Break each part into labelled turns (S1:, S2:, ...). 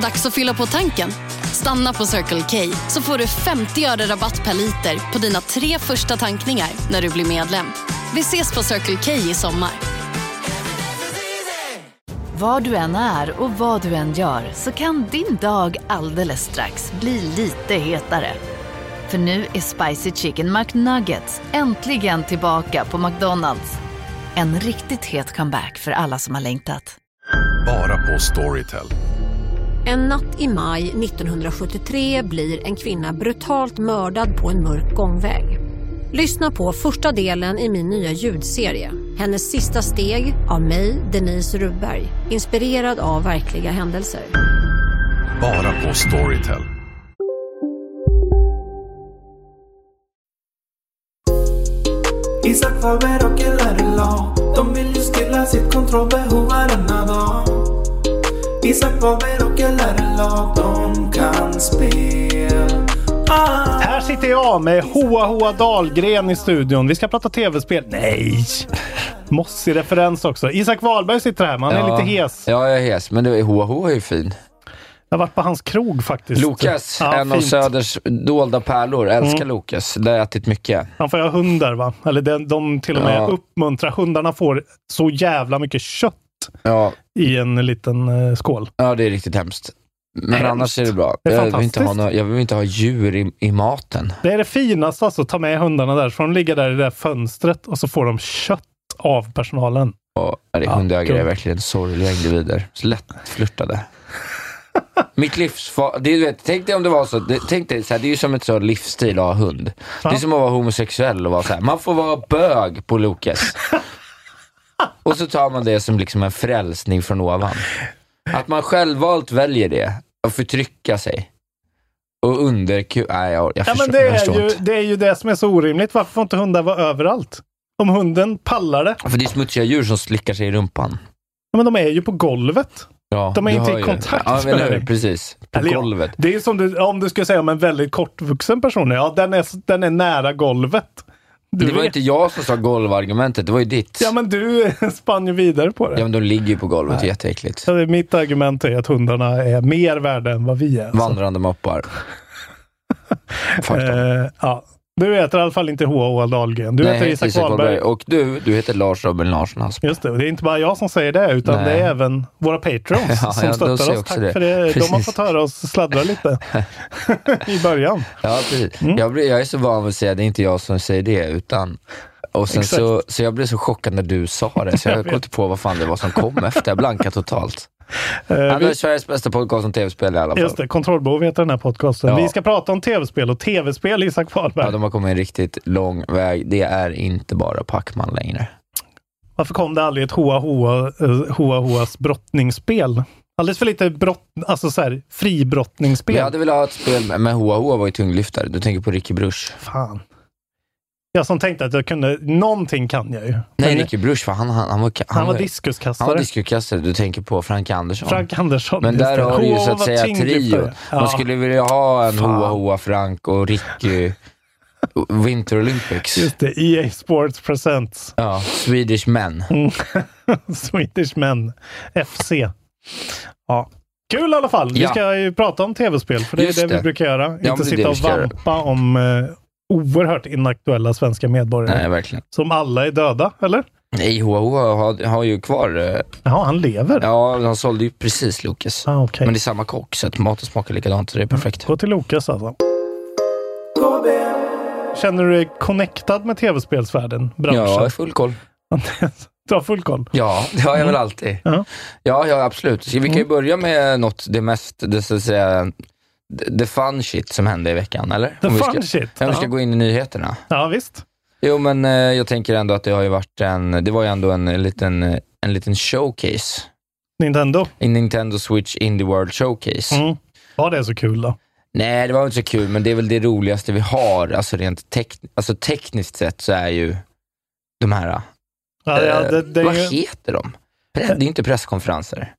S1: Dags att fylla på tanken. Stanna på Circle K så får du 50 öre rabatt per liter på dina tre första tankningar när du blir medlem. Vi ses på Circle K i sommar.
S2: Var du än är och vad du än gör så kan din dag alldeles strax bli lite hetare. För nu är Spicy Chicken McNuggets äntligen tillbaka på McDonalds. En riktigt het comeback för alla som har längtat.
S3: Bara på Storytel.
S4: En natt i maj 1973 blir en kvinna brutalt mördad på en mörk gångväg. Lyssna på första delen i min nya ljudserie. Hennes sista steg av mig, Denise Rubberg. Inspirerad av verkliga händelser.
S3: Bara på Storytel.
S5: Isak Faber och LRLA De vill ju stilla sitt kontrollbehov varenda dag Isak Faber och LRLA De kan spel ah.
S6: Här sitter jag med Hoa Hoa Dahlgren i studion. Vi ska prata tv-spel. Nej! Mossig referens också. Isak Wahlberg sitter här, men han är lite hes.
S7: Ja, jag är hes. Men det, Hoa Hoa är ju fin.
S6: Jag har varit på hans krog faktiskt.
S7: Lokas,
S6: Ja,
S7: en av
S6: fint.
S7: Söders dolda pärlor. Älskar
S6: Mm.
S7: Lokas. Det har jag ätit mycket.
S6: Han får ju ha hundar va? Eller de, de till och med
S7: Ja.
S6: uppmuntrar. Hundarna får så jävla mycket kött
S7: Ja,
S6: i en liten eh, skål.
S7: ja det är riktigt hemskt. Men
S6: Hemskt.
S7: annars är det bra.
S6: Det är
S7: jag, vill inte ha några, jag vill inte ha djur i, i maten.
S6: Det är det finaste alltså, ta med hundarna där. Så får de ligga där i det där fönstret och så får de kött av personalen.
S7: Och, ja, det,
S6: Ja,
S7: hundägare är verkligen sorgliga individer. Så lättflörtade. Mitt. Det, vet, tänk dig om det var så. Det, tänk dig, så här, det är ju som ett så livsstil att ha hund. Det är som att vara homosexuell och vara så här. Man får vara bög på Lokas. och så tar man det som liksom en frälsning från ovan. Att man självvalt väljer det och förtrycka sig. Och under... Nej, jag, jag,
S6: Ja,
S7: förstår,
S6: men det,
S7: jag
S6: är ju,
S7: inte.
S6: det är ju det som är så orimligt. Varför får inte hundar vara överallt? Om hunden pallar det.
S7: För det är smutsiga djur som slickar sig i rumpan.
S6: Ja, men de är ju på golvet.
S7: Ja,
S6: De är inte i kontakt
S7: ja,
S6: med
S7: hur? Precis. På
S6: Eller ja,
S7: golvet.
S6: Det är som du, om du skulle säga om en väldigt kortvuxen person. Ja, den är, den är nära golvet. Du
S7: det var
S6: vet.
S7: inte jag som sa golvargumentet, det var ju ditt.
S6: Ja, men du spann ju vidare på det.
S7: Ja, men de ligger ju på golvet, är jätteäckligt.
S6: Så det- mitt argument är att hundarna är mer värda än vad vi är. alltså.
S7: Vandrande moppar.
S6: Eh, ja. Du heter i alla fall inte H.H. Dahlgren. Du heter Isak, Wahlberg.
S7: Och du, du heter Lars Robin Larsson Asp.
S6: Just det, och det är inte bara jag som säger det, utan
S7: Nej.
S6: det är även våra patrons
S7: Ja,
S6: som
S7: ja,
S6: stöttar oss. Tack
S7: det.
S6: för det. De har
S7: Precis.
S6: fått höra oss sladdra lite i början.
S7: Ja, precis.
S6: Mm.
S7: Jag, blir, jag är så van vid att säga, det är inte jag som säger det, utan... Och sen
S6: Exakt.
S7: så, så jag blev så chockad när du sa det, så jag
S6: Jag
S7: kom inte på vad fan det var som kom efter. Jag blankade totalt.
S6: Eh,
S7: Han
S6: vi-
S7: Sveriges bästa podcast om tv-spel i alla fall.
S6: Just det, Kontrollbehov heter den här podcasten.
S7: Ja.
S6: Vi ska prata om tv-spel och tv-spel, Isak Wahlberg.
S7: Ja, de har kommit en riktigt lång väg. Det är inte bara Pacman längre.
S6: Varför kom det aldrig ett Hoa Hoa, eh, Hoa Hoas brottningsspel? Alldeles för lite brott, alltså så här, fribrottningsspel.
S7: Jag hade velat ha ett spel med, med Hoa Hoa var ju tunglyftare. Du tänker på Ricky Bruch.
S6: Fan. Jag som tänkte att jag kunde, någonting kan jag ju.
S7: Nej, Ricky Bruch, för han, han, han var...
S6: han var
S7: Han
S6: diskuskastare.
S7: var diskuskastare. Du tänker på Frank Andersson.
S6: Frank Andersson.
S7: Men
S6: just
S7: där
S6: det.
S7: har du ju så att
S6: var
S7: säga trio.
S6: Ja.
S7: Man skulle vilja ha en. Hoa Hoa, Frank och Ricky Winter Olympics.
S6: Just det, EA Sports Presents.
S7: Ja, Swedish Men.
S6: Swedish Men FC. Ja. Kul i alla fall. Vi
S7: Ja.
S6: ska ju prata om tv-spel, för det är
S7: Just
S6: det, vi
S7: det.
S6: brukar göra.
S7: men
S6: Inte
S7: det
S6: sitta
S7: det
S6: och
S7: vi
S6: vampa om eh, oerhört inaktuella svenska medborgare.
S7: Nej, verkligen.
S6: Som alla är döda, eller?
S7: Nej, Hoa Hoa har, har ju kvar... eh,
S6: Ja, han lever.
S7: Ja, han sålde ju precis Lucas.
S6: Ah, okej.
S7: Men det är samma kock, så att maten smakar likadant, så det är perfekt.
S6: Gå till Lukas alltså. Känner du dig connectad med tv-spelsvärlden? Branschen?
S7: Ja, jag har full koll.
S6: du har full koll?
S7: Ja, det har jag väl alltid.
S6: Ja.
S7: Ja, ja absolut. Så vi kan ju börja med något, det mest, det så att säga, the fun shit som hände i veckan, eller?
S6: The
S7: Om vi ska,
S6: fun shit.
S7: Om vi ska
S6: Ja.
S7: gå in i nyheterna.
S6: ja, visst.
S7: Jo, men eh, jag tänker ändå att det har ju varit en, det var ju ändå en liten, eh, en liten showcase.
S6: Nintendo.
S7: En Nintendo Switch Indie World Showcase.
S6: Mm. Var det så kul då?
S7: Nej, det var inte så kul, men det är väl det roligaste vi har. Alltså rent tek alltså, tekniskt sett så är ju de här,
S6: Ja, ja,
S7: eh,
S6: det, det
S7: vad
S6: ju
S7: heter de? Det är inte presskonferenser.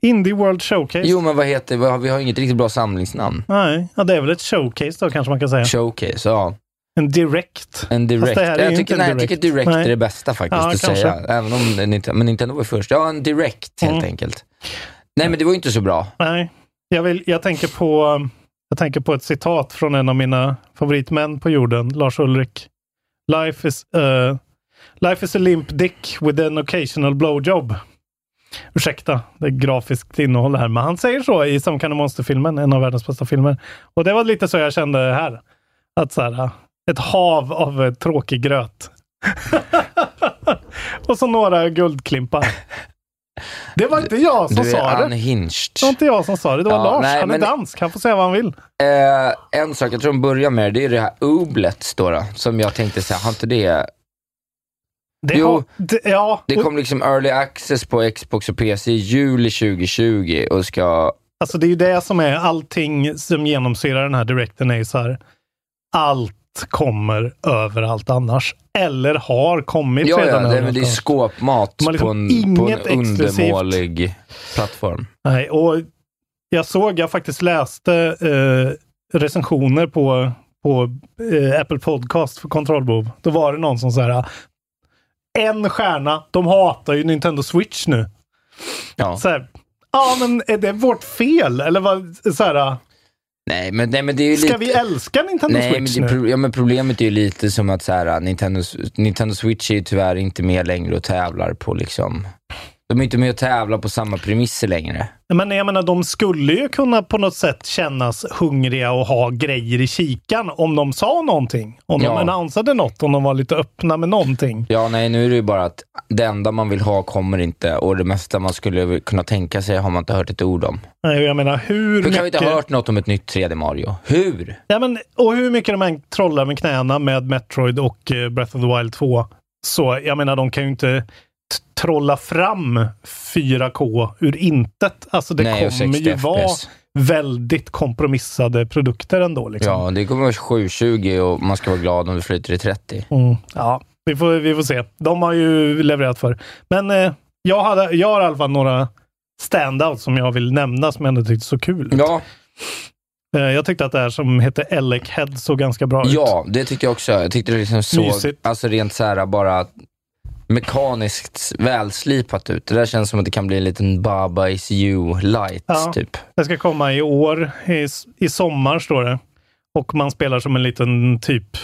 S6: Indie World Showcase.
S7: Jo, men vad heter, vi har, vi har inget riktigt bra samlingsnamn.
S6: Nej, ja, det är väl ett showcase då kanske man kan säga.
S7: Showcase, ja.
S6: En direct.
S7: En direct.
S6: Det
S7: jag, tycker,
S6: inte
S7: nej,
S6: en
S7: jag tycker
S6: direct Nej.
S7: är det bästa faktiskt
S6: Ja,
S7: att
S6: kanske.
S7: säga. Även om det inte, men Nintendo var först. Ja, en direct helt
S6: Mm.
S7: enkelt. Nej, men det var ju inte så bra.
S6: Nej. Jag, vill, jag, tänker på, jag tänker på ett citat från en av mina favoritmän på jorden, Lars Ulrik. Life is, uh, life is a limp dick with an occasional blowjob. Ursäkta, det är grafiskt innehåll här, men han säger så i of Monster-filmen, en av världens bästa filmer. Och det var lite så jag kände här. Att så här, ett hav av tråkig gröt. och så några guldklimpar. Det var inte jag som
S7: Du
S6: sa det.
S7: unhinged.
S6: Det var inte jag som sa det, det var
S7: Ja,
S6: Lars.
S7: nej,
S6: han är dansk, han får säga vad han vill.
S7: Eh, en sak, jag tror de börjar med det, är det här Oblets då, då som jag tänkte säga, har inte det...
S6: Det
S7: Jo,
S6: har, det, ja,
S7: Det kom liksom early access på Xbox och PC i juli 2020 och ska...
S6: Alltså det är ju det som är allting som genomsyrar den här direkten är ju så här. Allt kommer överallt annars. Eller har kommit
S7: Ja, ja,
S6: redan
S7: det,
S6: överallt
S7: men det är skåpmat
S6: liksom
S7: på en, på en
S6: exklusivt.
S7: undermålig plattform.
S6: Nej, och jag såg, jag faktiskt läste eh, recensioner på, på eh, Apple Podcast för kontrollbehov. Då var det någon som sa här. En stjärna, de hatar ju Nintendo Switch nu.
S7: Ja.
S6: Så här, ja men är det vårt fel? Eller vad, så här,
S7: Nej, men, nej, men det är ju
S6: ska
S7: lite...
S6: vi älska Nintendo
S7: Nej, men,
S6: Switch
S7: det,
S6: nu?
S7: ja, men problemet är ju lite som att så här, Nintendo, Nintendo Switch är ju tyvärr inte med längre och tävlar på liksom... De är inte med och tävlar på samma premisser längre.
S6: Men jag menar, de skulle ju kunna på något sätt kännas hungriga och ha grejer i kikan om de sa någonting. Om
S7: Ja.
S6: de annonsade något, om de var lite öppna med någonting.
S7: Ja, nej, nu är det ju bara att det enda man vill ha kommer inte och det mesta man skulle kunna tänka sig har man inte hört ett ord om.
S6: Nej, Jag menar, hur,
S7: Hur kan vi
S6: mycket...
S7: inte ha hört något om ett nytt 3D Mario? Hur?
S6: Ja, men, och hur mycket de än trollar med knäna med Metroid och eh, Breath of the Wild 2. Så jag menar, de kan ju inte trolla fram 4K ur intet. Alltså det
S7: Nej,
S6: kommer
S7: 60
S6: ju vara väldigt kompromissade produkter ändå. Liksom.
S7: Ja, det kommer vara 720 och man ska vara glad om det flyter i 30.
S6: Mm, ja, vi får, vi får se. De har ju levererat för. Men eh, jag, hade, jag har i alla fall några standouts som jag vill nämna som jag ändå tyckte så kul ut.
S7: Ja,
S6: Eh, jag tyckte att det här som heter Elec Head såg ganska bra ut.
S7: ja, det tyckte jag också. Jag tyckte det liksom såg,
S6: Mysigt.
S7: alltså rent så här bara mekaniskt välslipat ut. Det där känns som att det kan bli en liten Baba is you light,
S6: Ja.
S7: typ.
S6: Det ska komma i år, i, i sommar står det. Och man spelar som en liten typ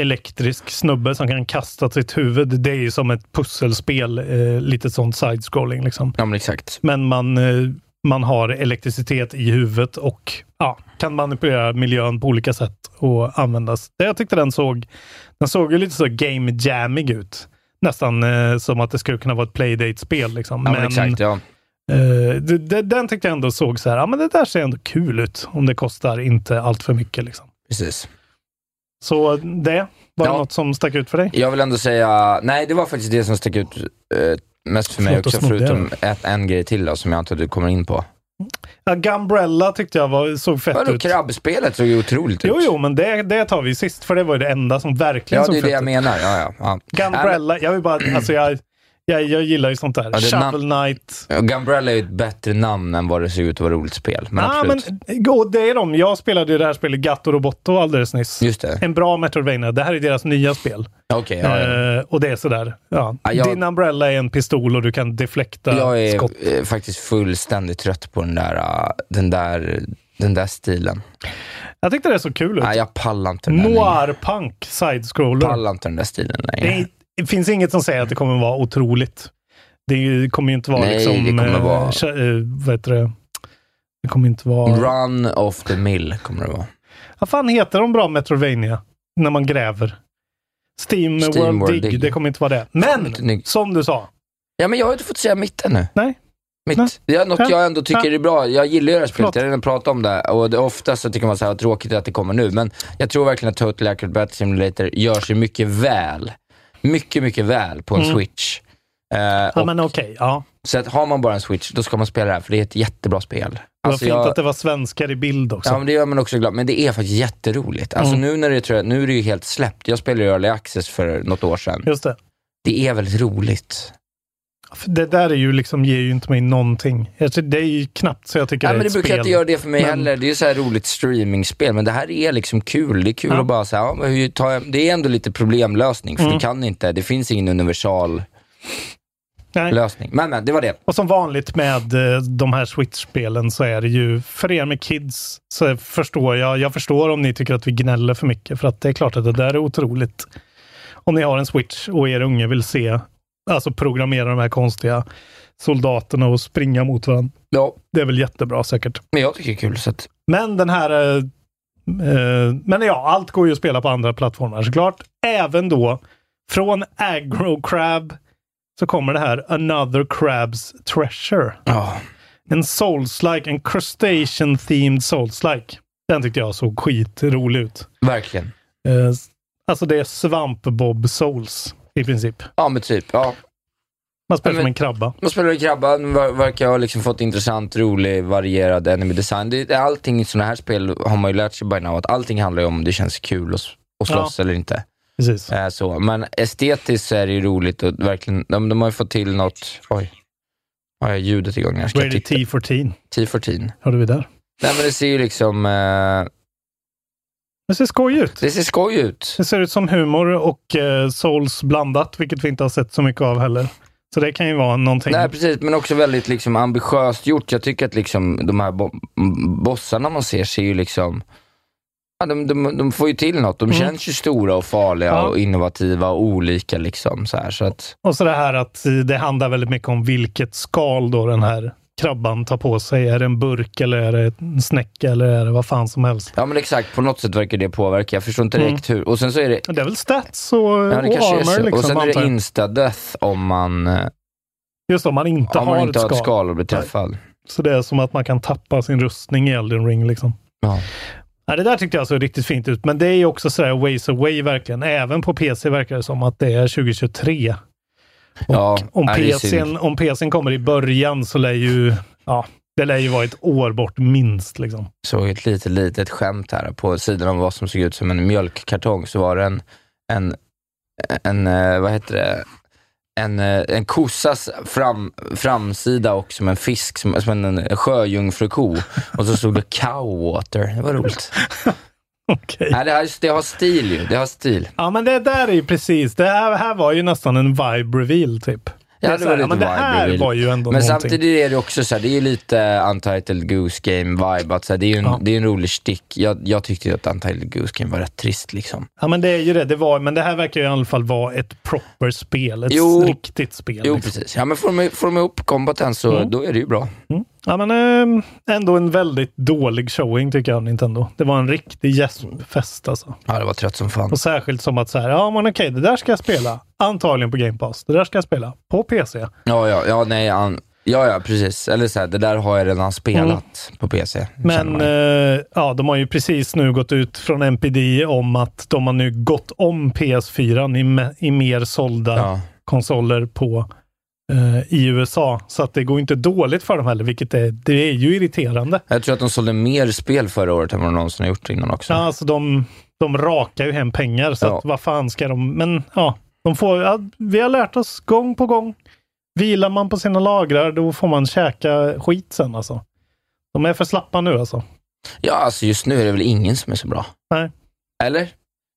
S6: elektrisk snubbe som kan kasta sitt huvud. Det är ju som ett pusselspel, eh, lite sånt side-scrolling liksom.
S7: Ja, men exakt.
S6: Men man, eh, man har elektricitet i huvudet och ja, kan manipulera miljön på olika sätt och användas. Det Jag tyckte den såg, den såg ju lite så game jammig ut. Nästan eh, som att det skulle kunna vara ett playdate-spel. Liksom.
S7: Ja, men, exakt, ja.
S6: Eh, det, det, den tyckte jag ändå såg så här, ja men det där ser ändå kul ut. Om det kostar inte allt för mycket. Liksom.
S7: Precis.
S6: Så det, var det
S7: Ja.
S6: något som stack ut för dig?
S7: Jag vill ändå säga, nej det var faktiskt det som stack ut eh, mest för mig
S6: då
S7: också, förutom ett, en grej till då, som jag antar att du kommer in på.
S6: Ja, Gumbrella tyckte jag var, såg fett
S7: Vadå,
S6: ut.
S7: krabbspelet såg ju otroligt
S6: Jo,
S7: ut.
S6: jo, men det, det tar vi sist, för det var ju det enda som verkligen
S7: Ja,
S6: såg
S7: det är
S6: fett
S7: det jag
S6: ut.
S7: menar. Ja, ja, ja.
S6: Gumbrella, jag vill bara, alltså jag, jag, jag gillar ju sånt där.
S7: Ja, är
S6: Shovel Knight.
S7: Gumbrella är ju ett bättre namn än vad det ser ut att vara roligt spel. Men absolut.
S6: men det är de. Jag spelade ju det här spelet Gatto Roboto alldeles nyss.
S7: Just det.
S6: En bra Metroidvania. Det här är deras nya spel.
S7: Okej, ja, ja.
S6: Eh, och det är sådär. Ja.
S7: Ja, jag-
S6: Din Umbrella är en pistol och du kan deflekta
S7: Jag är
S6: skott.
S7: eh, faktiskt fullständigt trött på den där, uh, den där, den där stilen.
S6: Jag tyckte det såg kul ut.
S7: Nej, jag pallar inte den där längre.
S6: Noir punk side-scroller.
S7: pallar inte den där stilen längre.
S6: Det, är- det finns inget som säger att det kommer vara otroligt. Det kommer ju inte vara
S7: Nej,
S6: liksom...
S7: det kommer
S6: eh,
S7: vara-
S6: eh, vad heter det? Det kommer inte vara...
S7: Run off the mill kommer det vara.
S6: Vad fan heter de bra Metrovania? När man gräver. Steam,
S7: Steam
S6: World,
S7: World
S6: Dig.
S7: Dig.
S6: Det kommer inte vara det. Men, som du sa.
S7: Ja, men jag har inte fått säga mitt ännu.
S6: Nej.
S7: Mitt.
S6: Nej.
S7: Det är något
S6: Ja.
S7: jag ändå tycker
S6: Ja.
S7: är bra. Jag gillar ju det här spelet, jag har redan pratat om det. Och det, ofta så tycker man så här, tråkigt att det kommer nu. Men jag tror verkligen att Total Accurate Battle Simulator gör sig mycket väl. Mycket, mycket väl på en
S6: Mm.
S7: Switch. Eh,
S6: Ja,
S7: och,
S6: men okej. ja.
S7: Så att har man bara en Switch, då ska man spela det här, för det är ett jättebra spel.
S6: Det var
S7: Alltså,
S6: fint
S7: jag-
S6: att det var svenskar i bild också.
S7: Ja, men det gör man också glad. Men det är faktiskt jätteroligt. Alltså
S6: Mm.
S7: nu när det tror jag, nu är det ju helt släppt. Jag spelade ju Early Access för något år sedan.
S6: Just det.
S7: Det är väldigt roligt.
S6: Det där är ju liksom, ger ju inte mig någonting. Tycker- Det är ju knappt så jag tycker
S7: Nej,
S6: det är
S7: men det
S6: ett
S7: brukar
S6: spel.
S7: inte göra det för mig
S6: Men-
S7: heller. Det är ju så här roligt streamingspel, men det här är liksom kul. Det är kul
S6: Ja.
S7: att bara säga, ja, men hur tar jag, det är ändå lite problemlösning, för
S6: Mm.
S7: du kan inte, det finns ingen universal
S6: Nej.
S7: lösning. Men, men, det var det.
S6: Och som vanligt med eh, de här Switch-spelen så är det ju, för er med kids, så förstår jag, jag förstår om ni tycker att vi gnäller för mycket, för att det är klart att det där är otroligt. Om ni har en Switch och er unge vill se, alltså programmera de här konstiga soldaterna och springa mot varandra.
S7: Ja,
S6: Det är väl jättebra säkert.
S7: men jag tycker det är kul. Så att,
S6: Men den här... eh, eh, men ja, allt går ju att spela på andra plattformar såklart. Även då från Agro Crab så kommer det här Another Crab's Treasure.
S7: ja.
S6: En Souls-like, en crustacean-themed Souls-like. Den tyckte jag såg skitrolig ut.
S7: Verkligen.
S6: Eh, alltså det är Svampbob Souls i princip.
S7: Ja, men typ. Ja.
S6: Man spelar
S7: Ja, men-
S6: som en krabba.
S7: Man spelar i krabban, ver- verkar ha liksom fått intressant, rolig, varierad enemy design. Det, allting i sådana här spel har man ju lärt sig by now, att allting handlar ju om det känns kul att, att slåss eller inte.
S6: Precis.
S7: Eh, så. Men estetiskt så är det ju roligt och verkligen, de, de har ju fått till något, oj, har jag ljudet igång? Ska jag
S6: det?
S7: titta?
S6: T14?
S7: T14.
S6: Hörde vi där?
S7: Nej men det ser ju liksom, eh,
S6: Det ser skoj ut.
S7: det ser skoj ut.
S6: Det ser ut som humor och eh, Souls blandat, vilket vi inte har sett så mycket av heller. Så det kan ju vara någonting.
S7: Nej precis, men också väldigt liksom ambitiöst gjort. Jag tycker att liksom de här bo bossarna man ser, ser ju liksom Ja, de, de, de får ju till något. De
S6: Mm.
S7: känns ju stora och farliga
S6: Ja.
S7: och innovativa och olika. Liksom, så här, så att,
S6: Och så det här att det handlar väldigt mycket om vilket skal då den här krabban tar på sig. Är det en burk eller är det en snäcka eller är det vad fan som helst?
S7: ja men exakt, på något sätt verkar det påverka. Jag förstår inte
S6: Mm.
S7: direkt hur. Och sen så är det,
S6: Det är väl stats och,
S7: ja, det
S6: och armor liksom,
S7: och sen är det
S6: jag.
S7: insta-death om man, eh,
S6: Just om man inte
S7: om
S6: har
S7: man inte
S6: ett
S7: har
S6: skal.
S7: ett skal och blir träffad.
S6: Så det är som att man kan tappa sin rustning i Elden ring liksom.
S7: Ja.
S6: Ja, det där tyckte jag såg riktigt fint ut, men det är ju också sådär ways away verkligen. Även på PC verkar det som att det är 2023. Och
S7: Ja,
S6: om, PCn, om PCn kommer i början så lär ju, ja, det lär ju vara ett år bort minst. Liksom.
S7: såg ett litet, litet skämt här på sidan av vad som såg ut som en mjölkkartong, så var det en, en, en eh, vad heter det, en, eh, en kossas fram, framsida och som en fisk, som, som en, en sjöjungfruko. Och så stod det cowwater. Det var roligt.
S6: Okej.
S7: Nej, det, har, det har stil ju. Det har stil.
S6: Ja, men det där är ju precis, det här, här var ju nästan en vibe reveal typ.
S7: Ja,
S6: det,
S7: det var lite
S6: men det här
S7: reveal.
S6: var ju ändå
S7: Men
S6: någonting.
S7: samtidigt är det också så här, det är lite Untitled Goose Game-vibe. Att så här, det är ju en,
S6: Ja.
S7: det är en rolig stick. Jag, jag tyckte att Untitled Goose Game var rätt trist liksom.
S6: Ja, men det är ju det. det var, men det här verkar ju i alla fall vara ett proper spel. Ett
S7: Jo.
S6: riktigt spel.
S7: Jo,
S6: liksom.
S7: precis. Ja, men får de, får de ihop kombaten så
S6: Mm.
S7: då är det ju bra.
S6: Ja, men eh, ändå en väldigt dålig showing tycker jag, Nintendo. Det var en riktig gäspfest alltså.
S7: Ja, det var trött som fan.
S6: Och särskilt som att så här, ja men okej, det där ska jag spela. Antagligen på Game Pass. Det där ska jag spela på PC.
S7: Ja, ja, ja, nej, an, ja, ja, precis. Eller så här, det där har jag redan spelat på PC.
S6: Men eh, ja, de har ju precis nu gått ut från NPD om att de har nu gått om PS4 i, me- i mer sålda
S7: ja.
S6: konsoler på i USA. Så att det går inte dåligt för dem heller, vilket är, det är ju irriterande.
S7: Jag tror att de sålde mer spel förra året än vad de någonsin har gjort innan också.
S6: Ja, alltså de, de rakar ju hem pengar, så
S7: Ja.
S6: att vad fan ska de... Men ja, de får, ja, vi har lärt oss gång på gång. Vilar man på sina lagrar, då får man käka skit sen alltså. De är för slappa nu alltså.
S7: Ja, alltså just nu är det väl ingen som är så bra.
S6: Nej.
S7: Eller?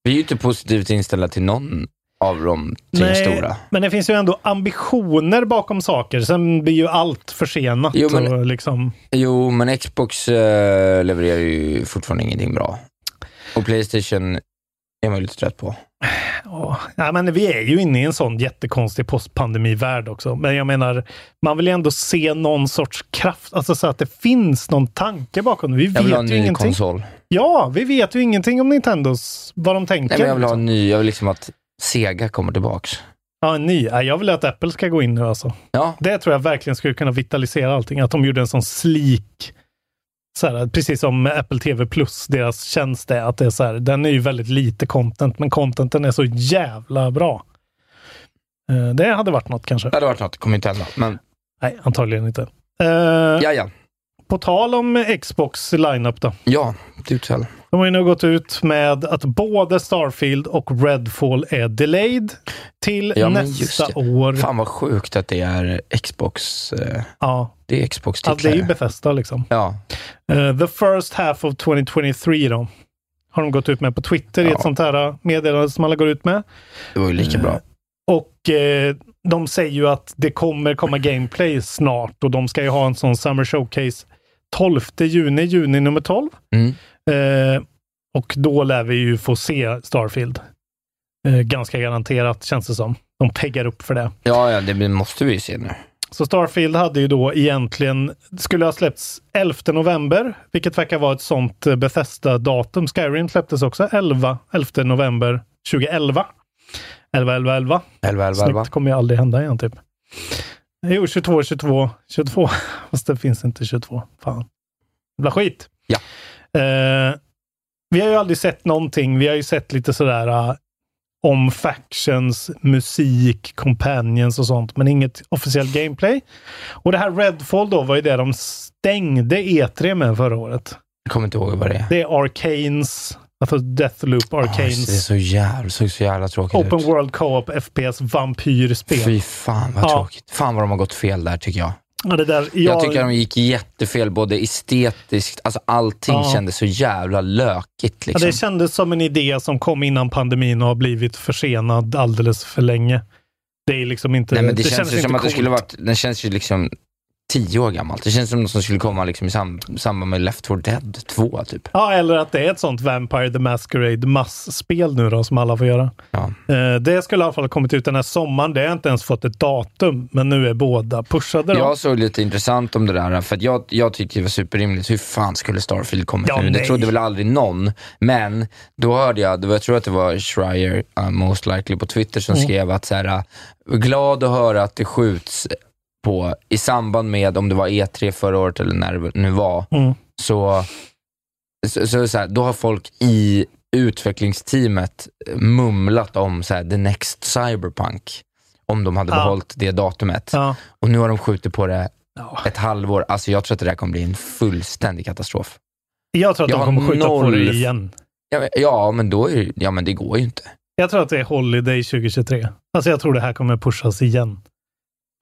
S7: Vi är ju inte positivt inställda till någon av de tre stora.
S6: men det finns ju ändå ambitioner bakom saker. Sen blir ju allt försenat.
S7: Jo, men-
S6: och liksom,
S7: Jo, men Xbox eh, levererar ju fortfarande ingenting bra. Och Playstation är man ju lite trött på.
S6: ja, ja, men vi är ju inne i en sån jättekonstig postpandemivärld också. Men jag menar, man vill ju ändå se någon sorts kraft, alltså så att det finns någon tanke bakom det. Vi
S7: Jag vill ha
S6: vet
S7: en
S6: ju
S7: ny
S6: ingenting.
S7: konsol.
S6: Ja, vi vet ju ingenting om Nintendos, vad de tänker.
S7: Nej, men jag vill ha
S6: liksom.
S7: en ny. Jag vill liksom att Sega kommer tillbaks.
S6: Ja, en ny. Ja, jag vill att Apple ska gå in nu alltså.
S7: Ja,
S6: Det tror jag verkligen skulle kunna vitalisera allting. Att de gjorde en sån sleek, så här, precis som Apple TV Plus, deras tjänst är. Att det är så här, den är ju väldigt lite content, men contenten är så jävla bra. Eh, Det hade varit något kanske.
S7: det hade varit något. Det kommer inte hända. Men
S6: Nej, antagligen inte. Eh,
S7: ja, ja.
S6: På tal om Xbox lineup då.
S7: Ja, du tell.
S6: De har ju nu gått ut med att både Starfield och Redfall är delayed till
S7: Ja,
S6: nästa år.
S7: Fan vad sjukt att det är Xbox. Eh,
S6: Ja,
S7: det är Xbox
S6: alltså det är ju Bethesda liksom.
S7: Ja,
S6: Eh, the first half of 2023 då. Har de gått ut med på Twitter i
S7: Ja.
S6: ett sånt här meddelande som alla går ut med.
S7: det var ju lika bra.
S6: Och eh, de säger ju att det kommer komma gameplay snart och de ska ju ha en sån Summer Showcase 12 juni, juni nummer 12.
S7: Mm.
S6: Eh, och då lär vi ju få se Starfield. Eh, ganska garanterat känns det som. De peggar upp för det.
S7: Ja, ja, det måste vi ju se nu.
S6: Så Starfield hade ju då egentligen, skulle ha släppts 11 november, vilket verkar vara ett sånt eh, Bethesda-datum. Skyrim släpptes också 11, 11 november 2011. 11, 11, 11.
S7: 11, 11, 11.
S6: Snyggt kommer ju aldrig hända igen typ. Jo, 22, 22, 22. Fast det finns inte 22. Fan. Jävla skit. Eh, vi har ju aldrig sett någonting. Vi har ju sett lite sådär uh, om factions, musik, companions och sånt, men inget officiellt gameplay. Och det här Redfall då var ju det de stängde E3 med förra året.
S7: Jag kommer inte ihåg vad det är.
S6: Det är Arcanes, alltså Deathloop Arcanes.
S7: Ah, det är så jävla, såg så jävla tråkigt
S6: Open
S7: ut.
S6: World Co-op FPS vampyrspel.
S7: Fy fan vad
S6: Ja.
S7: tråkigt. Fan vad de har gått fel där tycker jag.
S6: Ja, det där,
S7: Jag,
S6: jag,
S7: tycker de gick jättefel, både estetiskt, alltså allting
S6: Ja.
S7: kändes så jävla lökigt
S6: ja,
S7: liksom.
S6: det kändes som en idé som kom innan pandemin och har blivit försenad alldeles för länge. Det är liksom inte...
S7: Nej men det, känns
S6: känns
S7: ju som att det skulle
S6: coolt.
S7: varit, den känns ju liksom tio år gammalt. Det känns som något som skulle komma liksom i sam, samband med Left 4 Dead 2 typ.
S6: Ja, eller att det är ett sånt Vampire the Masquerade massspel nu då, som alla får göra.
S7: Ja.
S6: Eh, det skulle i alla fall ha kommit ut den här sommaren. Det har inte ens fått ett datum, men nu är båda pushade. Då.
S7: Jag såg lite intressant om det där, för jag, jag tyckte det var superrimligt. Hur fan skulle Starfield kommit
S6: Ja,
S7: nu? Det trodde väl aldrig någon. Men då hörde jag, jag tror att det var Schreier, uh, most likely på Twitter, som
S6: Mm.
S7: skrev att så här, uh, glad att höra att det skjuts på, i samband med, om det var E3 förra året eller när det nu var,
S6: Mm.
S7: så, så, så, så här, då har folk i utvecklingsteamet mumlat om så här, the next cyberpunk. Om de hade
S6: Ja.
S7: behållit det datumet.
S6: Ja.
S7: Och nu har de skjutit på det
S6: Ja.
S7: ett halvår. Alltså jag tror att det där kommer bli en fullständig katastrof.
S6: Jag tror att
S7: Jag
S6: de kommer skjuta på
S7: noll-
S6: det igen.
S7: Ja, men- ja, men, då är, ja, men det går ju inte.
S6: Jag tror att det är Holiday 2023. Alltså jag tror det här kommer pushas igen.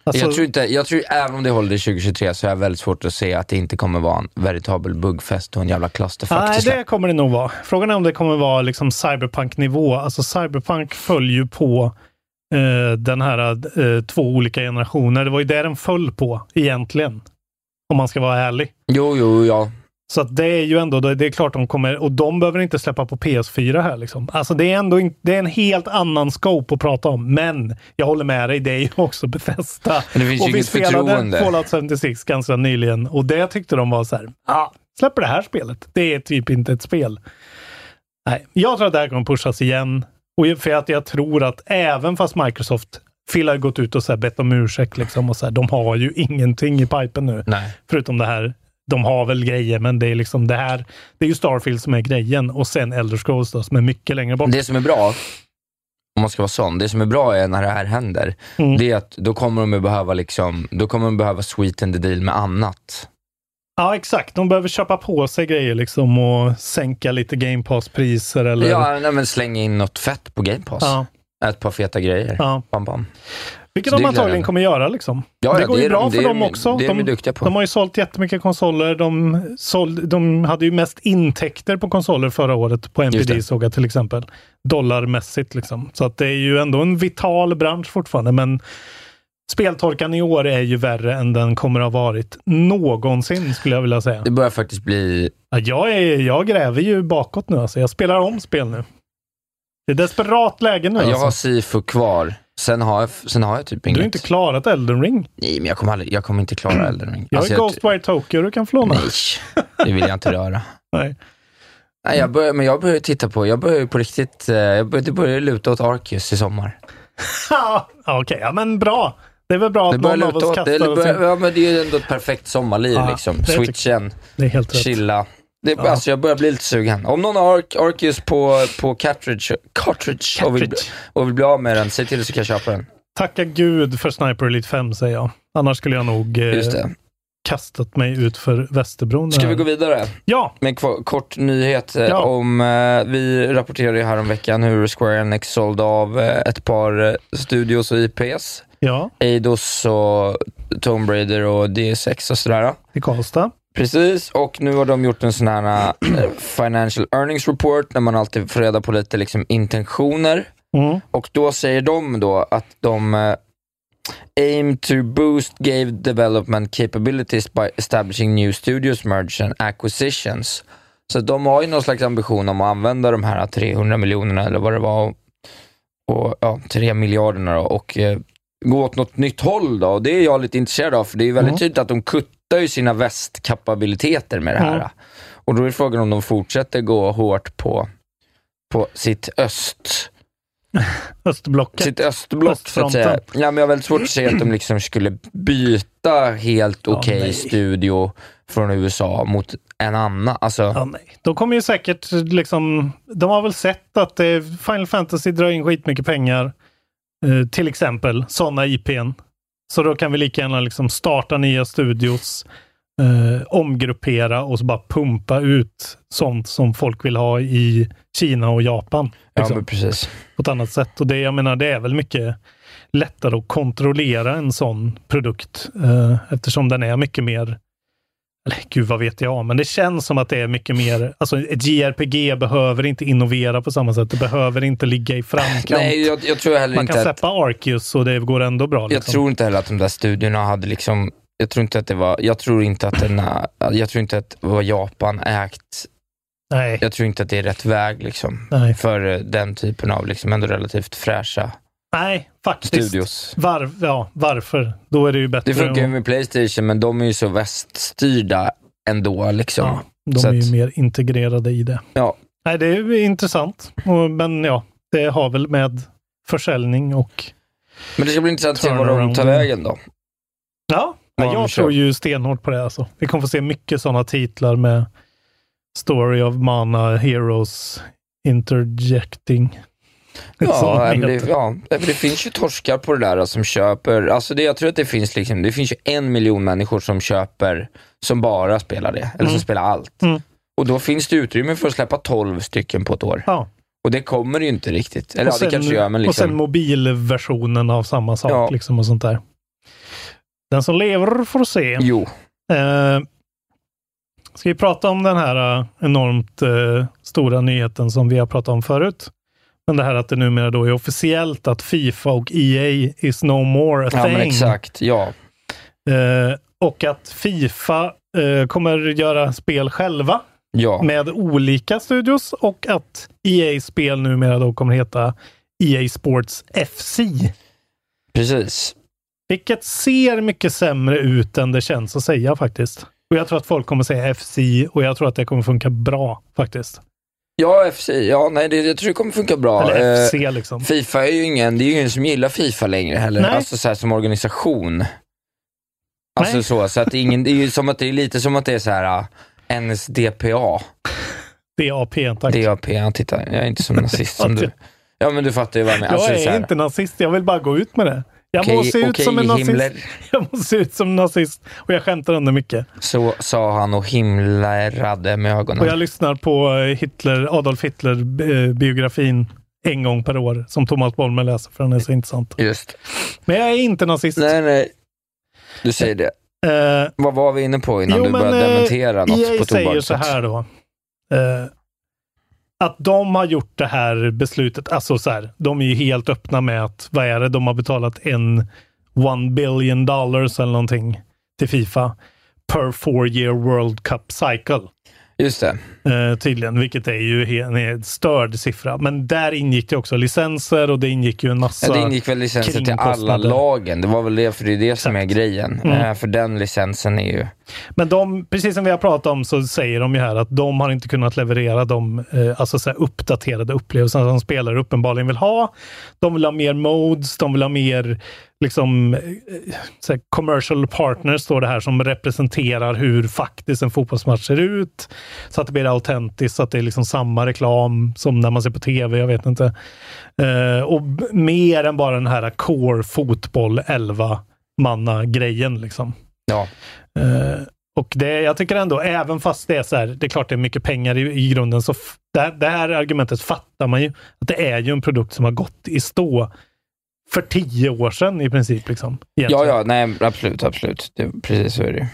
S6: Alltså,
S7: jag tror inte, jag tror även om det håller i 2023 så är jag väldigt svårt att se att det inte kommer vara en veritabel buggfest och en jävla clusterfuck
S6: Nej, det kommer det nog vara. Frågan är om det kommer vara liksom cyberpunk-nivå. Alltså cyberpunk följer ju på eh, den här eh, två olika generationer. Det var ju det den föll på egentligen. Om man ska vara ärlig.
S7: Jo, jo, ja.
S6: Så att det är ju ändå, det är klart de kommer, och de behöver inte släppa på PS4 här liksom. Alltså det är ändå in, det är en helt annan scope att prata om. Men jag håller med dig, det är ju också Bethesda.
S7: Men det finns
S6: och vi spelade
S7: förtroende.
S6: Fallout 76 ganska nyligen och det tyckte de var så här, ja, släpper det här spelet. Det är typ inte ett spel. Nej, jag tror att det här kommer pushas igen. Och för att jag tror att även fast Microsoft Phil har gått ut och så här bett om ursäkt liksom och så här, de har ju ingenting i pipen nu.
S7: Nej.
S6: Förutom det här. De har väl grejer, men det är liksom det här. Det är ju Starfield som är grejen och sen Elder Scrolls då, som är mycket längre bort.
S7: Det som är bra, om man ska vara sån, det som är bra är när det här händer,
S6: Mm.
S7: det är att då kommer de behöva liksom, då kommer de behöva sweeten the deal med annat.
S6: Ja, exakt. De behöver köpa på sig grejer liksom och sänka lite Game Pass-priser eller...
S7: Ja, nej, men slänga in något fett på Game Pass.
S6: Ja,
S7: Ett par feta grejer.
S6: ja.
S7: Bam, bam.
S6: Vilket
S7: Så det
S6: de antagligen kommer göra liksom.
S7: Ja,
S6: det
S7: ja,
S6: går ju
S7: är
S6: bra
S7: de-
S6: för
S7: det
S6: dem
S7: de-
S6: också.
S7: Det är de,
S6: de,
S7: duktiga på.
S6: de har ju sålt jättemycket konsoler. De, såld, de hade ju mest intäkter på konsoler förra året på NPD
S7: det.
S6: såg jag till exempel. Dollarmässigt liksom. Så att det är ju ändå en vital bransch fortfarande. Men speltorkan i år är ju värre än den kommer att ha varit någonsin skulle jag vilja säga.
S7: Det börjar faktiskt bli...
S6: Ja, jag, är, jag gräver ju bakåt nu alltså. Jag spelar om spel nu. Det är desperat läge nu
S7: Jag
S6: alltså.
S7: har Sifu kvar. Sen har jag, sen har jag typ
S6: Du
S7: inget.
S6: har inte klarat Elden Ring.
S7: Nej, men jag kommer, aldrig, jag kommer inte klara Elden Ring.
S6: Jag har
S7: Alltså,
S6: ju Ghostwire Tokyo du kan få låna.
S7: Nej, det vill jag inte röra.
S6: Nej.
S7: Nej, jag börjar, men jag börjar titta på, jag börjar på riktigt, eh, jag börjar, det börjar luta åt Arceus i sommar.
S6: Ja, Okej, ja men bra. Det är väl bra
S7: Det
S6: att någon av oss
S7: åt,
S6: kastar
S7: det,
S6: oss
S7: börjar, ja, men det är ju ändå ett perfekt sommarliv
S6: Ja,
S7: liksom.
S6: det
S7: Switchen,
S6: Det är helt
S7: chilla. Det,
S6: Ja.
S7: Alltså jag börjar bli lite sugen. Om någon har Ar- Arceus på, på cartridge, cartridge, Och, vill,
S6: Cartridge.
S7: och vill bli av med den, säg till så kan jag köpa den.
S6: Tacka gud för Sniper Elite 5 säger jag. Annars skulle jag nog eh, kastat mig ut för Västerbron.
S7: Ska vi gå vidare?
S6: Ja,
S7: med en kort nyhet eh,
S6: Ja.
S7: om, eh, vi rapporterade ju här om veckan hur Square Enix sålde av eh, ett par eh, studios och IPs.
S6: ja,
S7: Eidos och Tomb Raider och DS6 och sådär.
S6: i Karlstad.
S7: Precis, och nu har de gjort en sån här eh, financial earnings report där man alltid får reda på lite liksom, intentioner.
S6: Mm.
S7: Och då säger de då att de, eh, aim to boost game development capabilities by establishing new studios, mergers and acquisitions. Så de har ju någon slags ambition om att använda de här 300 miljonerna eller vad det var, och, ja, 3 miljarderna då, och eh, gå åt något nytt håll då. Och det är jag lite intresserad av, för det är väldigt
S6: Mm.
S7: tydligt att de kuttar ju sina västkapabiliteter med det här.
S6: Mm.
S7: Och då är frågan om de fortsätter gå hårt på, på sitt öst
S6: Östblocket.
S7: sitt östblock så att säga. Ja, men jag har väldigt svårt att se att de liksom skulle byta helt okej
S6: nej.
S7: studio från USA mot en annan. Alltså,
S6: Ja, nej. De kommer ju säkert liksom, de har väl sett att eh, Final Fantasy drar in skitmycket pengar. Eh, till exempel sådana IPn. Så då kan vi lika gärna liksom starta nya studios, eh, omgruppera och så bara pumpa ut sånt som folk vill ha i Kina och Japan.
S7: ja,
S6: Liksom,
S7: men precis.
S6: På ett annat sätt. Och det, jag menar, det är väl mycket lättare att kontrollera en sån produkt eh, eftersom den är mycket mer eller gud vad vet jag, men det känns som att det är mycket mer, alltså ett JRPG behöver inte innovera på samma sätt. Det behöver inte ligga i framkant.
S7: Nej, jag, jag tror heller
S6: Man
S7: inte
S6: kan
S7: att,
S6: släppa Arceus och det går ändå bra.
S7: jag
S6: Liksom.
S7: tror inte heller att de där studierna hade liksom, jag tror inte att det var, jag tror inte att den, jag tror inte att vad Japan ägt,
S6: Nej,
S7: jag tror inte att det är rätt väg liksom.
S6: nej,
S7: För eh, den typen av liksom ändå relativt fräscha
S6: nej, faktiskt.
S7: studios.
S6: Var, ja, varför? Då är det ju bättre.
S7: Det funkar ju med Playstation, men de är ju så väststyrda ändå. Liksom.
S6: ja, de
S7: Så
S6: är ju
S7: att-
S6: mer integrerade i det.
S7: Ja.
S6: Nej, det är intressant. Men ja, det har väl med försäljning och
S7: Men det ska bli intressant att se var de tar vägen då.
S6: Ja,
S7: Vad
S6: jag tror ju stenhårt på det. Alltså. Vi kommer få se mycket sådana titlar med Story of Mana Heroes Interjecting. Som
S7: Ja, det, ja, det finns ju torskar på det där som köper, alltså det, jag tror att det finns liksom, det finns ju en miljon människor som köper, som bara spelar det, eller som
S6: Mm.
S7: spelar allt.
S6: Mm.
S7: Och då finns det utrymme för att släppa 12 stycken på ett år.
S6: Ja.
S7: Och det kommer ju inte riktigt. Eller
S6: och,
S7: ja,
S6: sen,
S7: det kanske gör, men
S6: och sen
S7: liksom.
S6: mobilversionen av samma sak
S7: Ja.
S6: liksom och sånt där. Den som lever får se.
S7: Jo,
S6: Eh, ska vi prata om den här eh, enormt eh, stora nyheten som vi har pratat om förut? Men det här att det numera då är officiellt att Fifa och EA is no more a
S7: ja
S6: thing.
S7: men exakt, ja.
S6: Eh, och att Fifa eh, kommer göra spel själva
S7: Ja,
S6: med olika studios och att EA-spel numera då kommer heta EA Sports FC.
S7: precis.
S6: Vilket ser mycket sämre ut än det känns att säga faktiskt. Och jag tror att folk kommer säga FC och jag tror att det kommer funka bra faktiskt.
S7: Ja, FC, ja nej, det, jag tror det kommer funka bra.
S6: Eller
S7: Eh,
S6: FC liksom.
S7: Fifa är ju ingen, det är ju ingen som gillar Fifa längre heller.
S6: Nej.
S7: Alltså så här, som organisation. Alltså
S6: Nej.
S7: så, så att ingen, det är ju som att det är lite som att det är så här uh, NSDPA,
S6: DAP, tack.
S7: DAP, ja, titta, jag är inte som nazist som du. Ja men du fattar ju vad jag menar.
S6: jag
S7: Alltså, så
S6: är
S7: här,
S6: inte nazist, jag vill bara gå ut med det. Jag
S7: okej-
S6: måste se ut
S7: okej,
S6: som en nazist.
S7: Himmler,
S6: Jag måste se ut som en nazist och jag skämtar ändå mycket.
S7: Så sa han och himlade med ögonen.
S6: Och jag lyssnar på eh, Hitler, Adolf Hitler-biografin en gång per år som Thomas Bolmer läser för den är så intressant.
S7: Just.
S6: Men jag är inte nazist.
S7: Nej, nej. Du säger det.
S6: Eh,
S7: Vad var vi inne på innan
S6: Jo,
S7: du
S6: men,
S7: började
S6: eh,
S7: dementera något
S6: EA
S7: på
S6: säger
S7: tobakssätt?
S6: så här då. Eh, att de har gjort det här beslutet, alltså så här, de är ju helt öppna med att, vad är det, de har betalat en one billion dollars eller någonting till Fifa per four year World Cup cycle.
S7: Just det.
S6: Eh, tydligen, vilket är ju en helt störd siffra. Men där ingick det också licenser och det ingick ju en massa...
S7: Ja, det ingick väl licenser till alla lagen. Det var väl det, för det är det som är
S6: Exakt.
S7: grejen.
S6: Mm.
S7: Eh, för den licensen är ju...
S6: Men de, precis som vi har pratat om så säger de ju här att de har inte kunnat leverera de eh, alltså så uppdaterade upplevelser som spelare uppenbarligen vill ha. De vill ha mer modes, de vill ha mer liksom, eh, här commercial partners står det här som representerar hur faktiskt en fotbollsmatch ser ut. Så att det blir autentiskt, så att det är liksom samma reklam som när man ser på tv, jag vet inte. Eh, och mer än bara den här core fotboll 11 manna grejen liksom.
S7: Ja.
S6: Eh, och det, jag tycker ändå, även fast det är så här, det är klart det är mycket pengar i, i grunden, så det, det här argumentet fattar man ju. Att det är ju en produkt som har gått i stå för tio år sedan i princip. Liksom,
S7: Ja,
S6: egentligen.
S7: ja, nej, absolut, absolut. Det, precis så är det.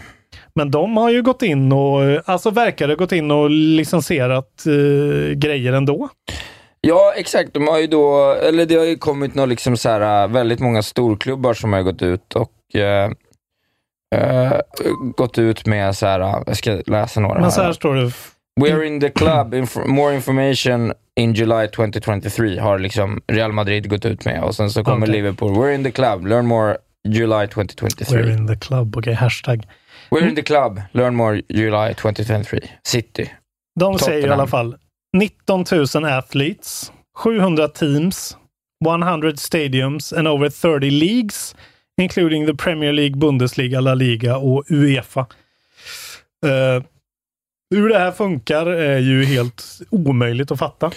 S6: Men de har ju gått in och, alltså verkar det gått in och licensierat eh, grejer ändå.
S7: Ja, exakt. De har ju då, eller det har ju kommit något liksom så här, äh, väldigt många storklubbar som har gått ut och eh, eh, gått ut med så här, jag ska läsa några
S6: Men så här
S7: här.
S6: står det.
S7: We are in the club, Inf- more information in July 2023 har liksom Real Madrid gått ut med och sen så kommer
S6: Okej.
S7: Liverpool, we're in the club, learn more July 2023.
S6: We're in the club. Okej, hashtag.
S7: We're in the club, learn more July 2023. City.
S6: De säger i
S7: Tottenham.
S6: alla fall 19 000 athletes, 700 teams, 100 stadiums and over 30 leagues, including the Premier League, Bundesliga, La Liga och Uefa. Eh, hur det här funkar är ju helt omöjligt att fatta.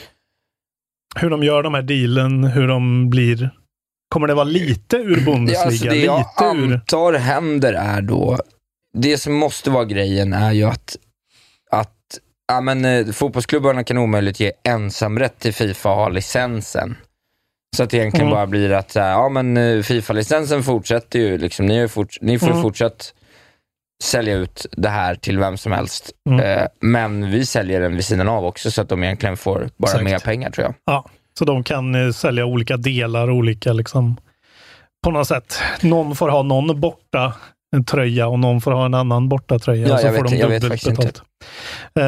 S6: Hur de gör de här dealen, hur de blir... Kommer det vara lite ur Bundesliga?
S7: Ja, alltså det jag
S6: lite ur...
S7: antar händer är då, det som måste vara grejen är ju att, att ja, men, eh, fotbollsklubbarna kan omöjligt ge ensamrätt till Fifa och ha licensen. Så att det egentligen
S6: Mm.
S7: bara blir att ja, men, eh, Fifa-licensen fortsätter ju, liksom, ni, fort, ni får
S6: Mm.
S7: fortsatt sälja ut det här till vem som helst.
S6: Mm.
S7: Eh, men vi säljer den vid sidan av också så att de egentligen får bara
S6: Exakt.
S7: mer pengar tror jag.
S6: Ja, så de kan eh, sälja olika delar, olika liksom på något sätt. Någon får ha någon borta en tröja och någon får ha en annan borta tröja.
S7: Ja,
S6: och så får
S7: vet-
S6: de dubbelt betalt. Eh,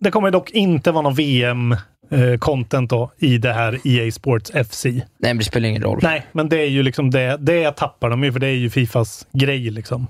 S6: det kommer dock inte vara någon VM-content då i det här EA Sports FC.
S7: Nej, men det spelar ingen roll.
S6: Nej, men det är ju liksom det. Det tappar de ju, för det är ju Fifas grej liksom.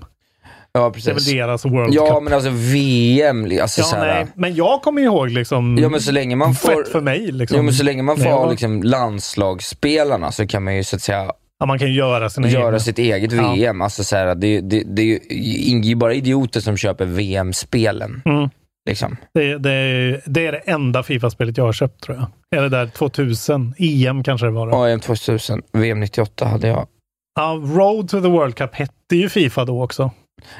S7: Ja,
S6: Det är
S7: precis.
S6: väl deras World
S7: Ja,
S6: Cup.
S7: men alltså VM, alltså
S6: Ja,
S7: så här,
S6: nej. Men jag kommer ihåg liksom.
S7: Ja, men så länge man får...
S6: fett för mig. Liksom.
S7: Jo, men så länge man får ha liksom landslagsspelarna så kan man ju så att säga
S6: ja, man kan ju göra sina
S7: göra
S6: egna.
S7: sitt eget
S6: Ja.
S7: VM. Alltså, så här, det, det, det är ju bara idioter som köper VM-spelen.
S6: Mm.
S7: Liksom.
S6: Det, det, det är det enda Fifa-spelet jag har köpt tror jag. Eller där 2000. EM kanske det var. Då.
S7: AM 2000, VM 98 hade jag.
S6: Ja, Road to the World Cup hette ju Fifa då också.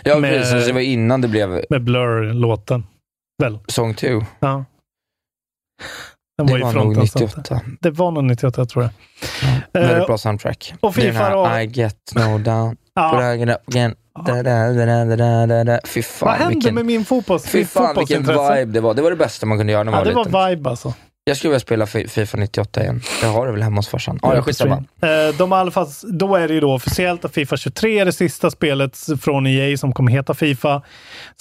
S7: Ja,
S6: Med-
S7: precis. Det var innan det blev
S6: Med Blur-låten. Väl?
S7: Song 2.
S6: Ja. Den
S7: Det
S6: var
S7: var nog
S6: fronten.
S7: 98.
S6: Det var nog 98 tror jag.
S7: Väldigt
S6: Eh,
S7: bra soundtrack.
S6: och
S7: Det
S6: FIFA då?
S7: I get no down,
S6: Ja.
S7: again. Da, da, da, da, da, da, da. Fy fan,
S6: Vad hände
S7: vilken,
S6: med min fotbolls,
S7: fy fan vilken
S6: fotbollsintresse?
S7: vibe det var. Det var det bästa man kunde göra när man
S6: Ja, det
S7: var liten.
S6: var vibe alltså.
S7: Jag skulle vilja spela Fi- Fifa 98 igen. Jag har det väl hemma hos farsan. Ja, jag skitsamma.
S6: Eh, de fall, då är det ju då officiellt att Fifa 23 är det sista spelet från EA som kommer heta Fifa.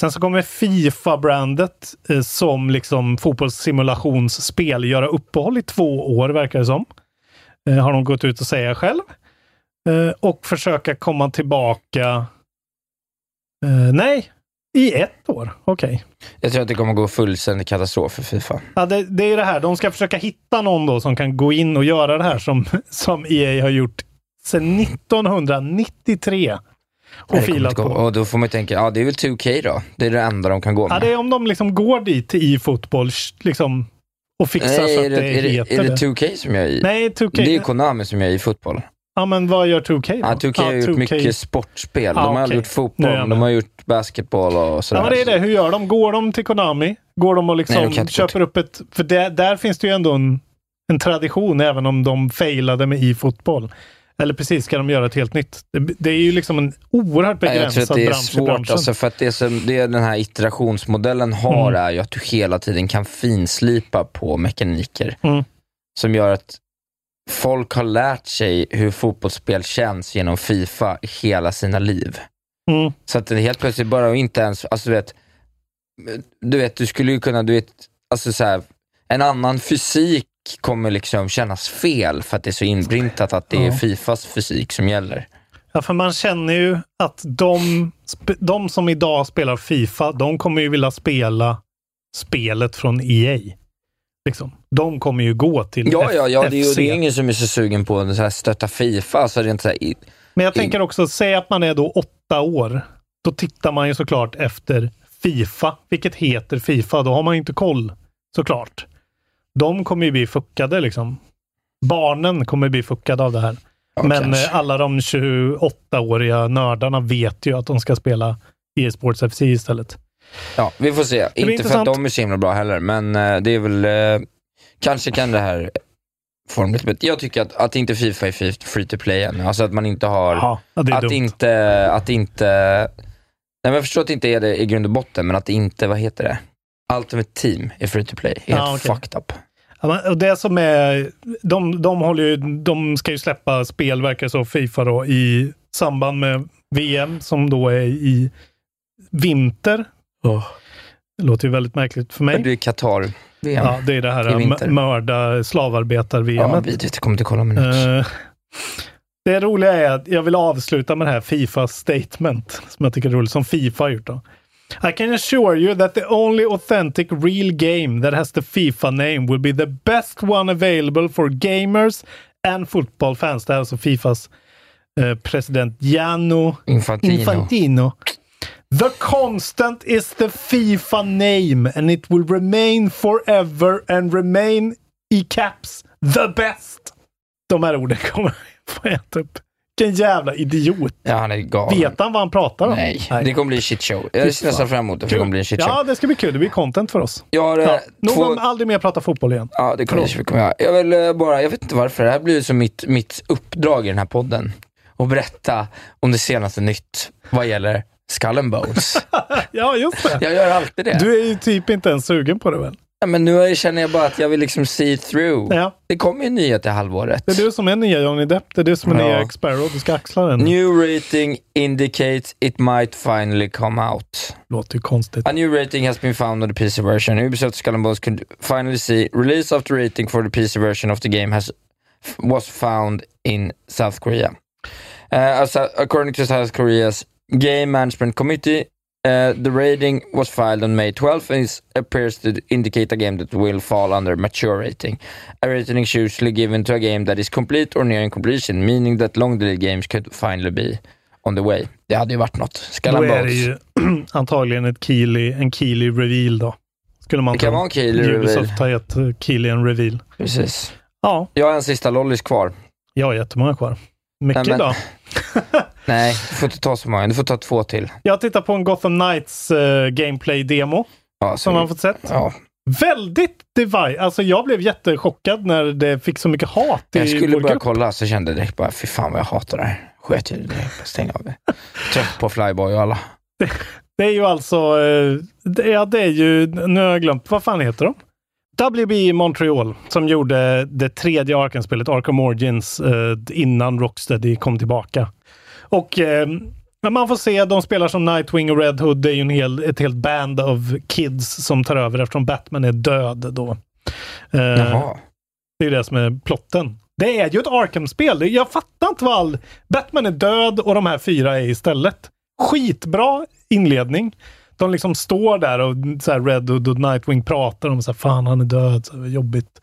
S6: Sen så kommer Fifa-brandet eh, som liksom fotbollssimulationsspel göra uppehåll i två år verkar det som. Eh, har de gått ut och säga själv. Och försöka komma tillbaka. Nej, i ett år. Okej.
S7: Jag tror att det kommer gå fullständig katastrof för Fifa.
S6: Ja, det, det är det här. De ska försöka hitta någon då som kan gå in och göra det här som, som EA har gjort sedan 1993. Och
S7: Nej,
S6: filat på.
S7: Och då får man ju tänka, ja det är väl 2K då. Det är det enda de kan gå med.
S6: Ja, det är om de liksom går dit i fotboll liksom, och fixar
S7: Nej,
S6: så
S7: är
S6: att
S7: det,
S6: det,
S7: är, det,
S6: heter
S7: är det
S6: det.
S7: 2K som gör i?
S6: Nej, 2K.
S7: Det är ju Konami som gör i fotboll.
S6: Ja, men vad gör 2K då?
S7: Ja, 2K har gjort
S6: 2K.
S7: mycket sportspel.
S6: Ja,
S7: de har
S6: okej.
S7: gjort fotboll, de har gjort basketboll och sådär.
S6: Ja, men det är det. Hur gör de? Går de till Konami? Går de och liksom
S7: Nej, de
S6: köper upp ett... För där, där finns det ju ändå en, en tradition, även om de failade med e-fotboll. Eller precis, ska de göra ett helt nytt? Det, det är ju liksom en oerhört
S7: Nej, jag tror
S6: begränsad
S7: att det är
S6: bransch i
S7: svårt,
S6: branschen.
S7: alltså, för att det, som, det den här iterationsmodellen har
S6: Mm.
S7: är ju att du hela tiden kan finslipa på mekaniker.
S6: Mm.
S7: Som gör att folk har lärt sig hur fotbollsspel känns genom Fifa hela sina liv.
S6: Mm.
S7: Så att det helt plötsligt bara inte ens, alltså du vet, du vet, du skulle ju kunna, du vet, alltså så här, en annan fysik kommer liksom kännas fel för att det är så inprintat att det är
S6: Ja.
S7: Fifas fysik som gäller.
S6: Ja, för man känner ju att de, de som idag spelar Fifa, de kommer ju vilja spela spelet från EA. Liksom. De kommer ju gå till
S7: Ja,
S6: F-
S7: ja, ja, det är ju det är ingen som är så sugen på att stötta Fifa. Alltså rent så här, i-
S6: Men jag tänker också, säg att man är då åtta år. Då tittar man ju såklart efter Fifa, vilket heter Fifa. Då har man ju inte koll, såklart. De kommer ju bli fuckade liksom. Barnen kommer bli fuckade av det här.
S7: ja,
S6: Men
S7: kanske.
S6: eh, alla de 28-åriga nördarna vet ju att de ska spela e-sports FC istället.
S7: Ja, vi får se. Inte för att de är så himla bra heller, men eh, det är väl, eh, kanske kan det här formligt, jag tycker att, att inte Fifa är free- to play än. Alltså att man inte har,
S6: är
S7: att
S6: dumt.
S7: inte, att inte, nej men jag förstår att det inte är det i grund och botten, men att det inte, vad heter det? Ultimate Team är free to play. Helt
S6: Ja, okej.
S7: fucked up.
S6: Och det som är, de, de, håller ju, de ska ju släppa spel, verkar så, Fifa då, i samband med VM som då är i vinter. Det låter ju väldigt märkligt för
S7: Det
S6: mig.
S7: blir Qatar. VM.
S6: Ja, det är det här mörda slavarbetar-VM.
S7: Ja. Jag kommer inte kolla minut.
S6: Eh, det roliga är att jag vill avsluta med det här Fifa statement som jag tycker är roligt, som Fifa har gjort. Då. I can assure you that the only authentic real game that has the Fifa name will be the best one available for gamers and football fans. Det här är alltså Fifas eh, president Gianno
S7: Infantino.
S6: Infantino. The constant is the FIFA name and it will remain forever and remain i caps the best. De här orden kommer få äta upp. Vilken jävla idiot.
S7: Ja, han är galen.
S6: Vet han vad han pratar om?
S7: Nej, det kommer bli shit show. Jag ser nästan fram emot det, för det kommer bli en shit show.
S6: Ja, det ska bli kul. Det blir content för oss.
S7: Jag har eh,
S6: Ja. Nog
S7: två...
S6: om aldrig mer prata fotboll igen.
S7: Ja, det kommer vi kommer göra. Jag vill eh, bara, jag vet inte varför, det här blir som mitt, mitt uppdrag i den här podden. Och berätta om det senaste nytt vad gäller Skull and Bones.
S6: Ja, just det.
S7: Jag gör alltid det.
S6: Du är ju typ inte ens sugen på det väl?
S7: Ja, men nu känner jag bara att jag vill liksom see through.
S6: Ja.
S7: Det kommer ju nyhet i halvåret.
S6: Det är du som är nya Johnny Depp. Det är du som är
S7: Ja.
S6: nya Jack Sparrow. Du ska axla den.
S7: New rating indicates it might finally come out.
S6: Låter ju konstigt.
S7: A new rating has been found on the PC version. Ubisoft Skull and Bones could finally see release of the rating for the PC version of the game has was found in South Korea. Uh, according to South Korea's Game Management Committee, uh, the rating was filed on May 12th and is, appears to indicate a game that will fall under mature rating. A rating is usually given to a game that is complete or nearing completion, meaning that long delayed games could finally be on the way. Det hade ju varit något. Skull
S6: Då är det ju antagligen ett Keely, en Keely reveal då. Skulle man
S7: Det kan vara en Keely reveal.
S6: Ubisoft har gett Keely en reveal.
S7: Precis.
S6: Ja,
S7: Jag har en sista lollis kvar.
S6: jag har jättemånga kvar. Mycket
S7: Nej, men-
S6: då.
S7: Nej, du får inte ta så många. Du får ta två till.
S6: Jag tittar på en Gotham Knights eh, gameplay-demo
S7: Ja,
S6: som man fått sett.
S7: ja.
S6: Väldigt divide. Alltså jag blev jättechockad när det fick så mycket hat i
S7: Jag skulle börja
S6: grupp.
S7: kolla så kände jag direkt bara, fy fan vad jag hatar det här. Sket i det. Stäng av det. Trött på Flyboy och alla.
S6: Det är ju alltså, eh, det, ja, det är ju, nu har jag glömt, vad fan heter de? WB Montreal som gjorde det tredje Arkham-spelet, Arkham Origins, eh, innan Rocksteady kom tillbaka. Och eh, man får se, de spelar som Nightwing och Red Hood. Det är ju en hel, ett helt band av kids som tar över eftersom Batman är död då. Eh,
S7: Jaha.
S6: det är ju det som är plotten. Det är ju ett Arkham-spel. Jag fattar inte vad all... Batman är död och de här fyra är istället. Skitbra inledning. De liksom står där och så här Red Hood och Nightwing pratar om så här, fan han är död, så här, jobbigt.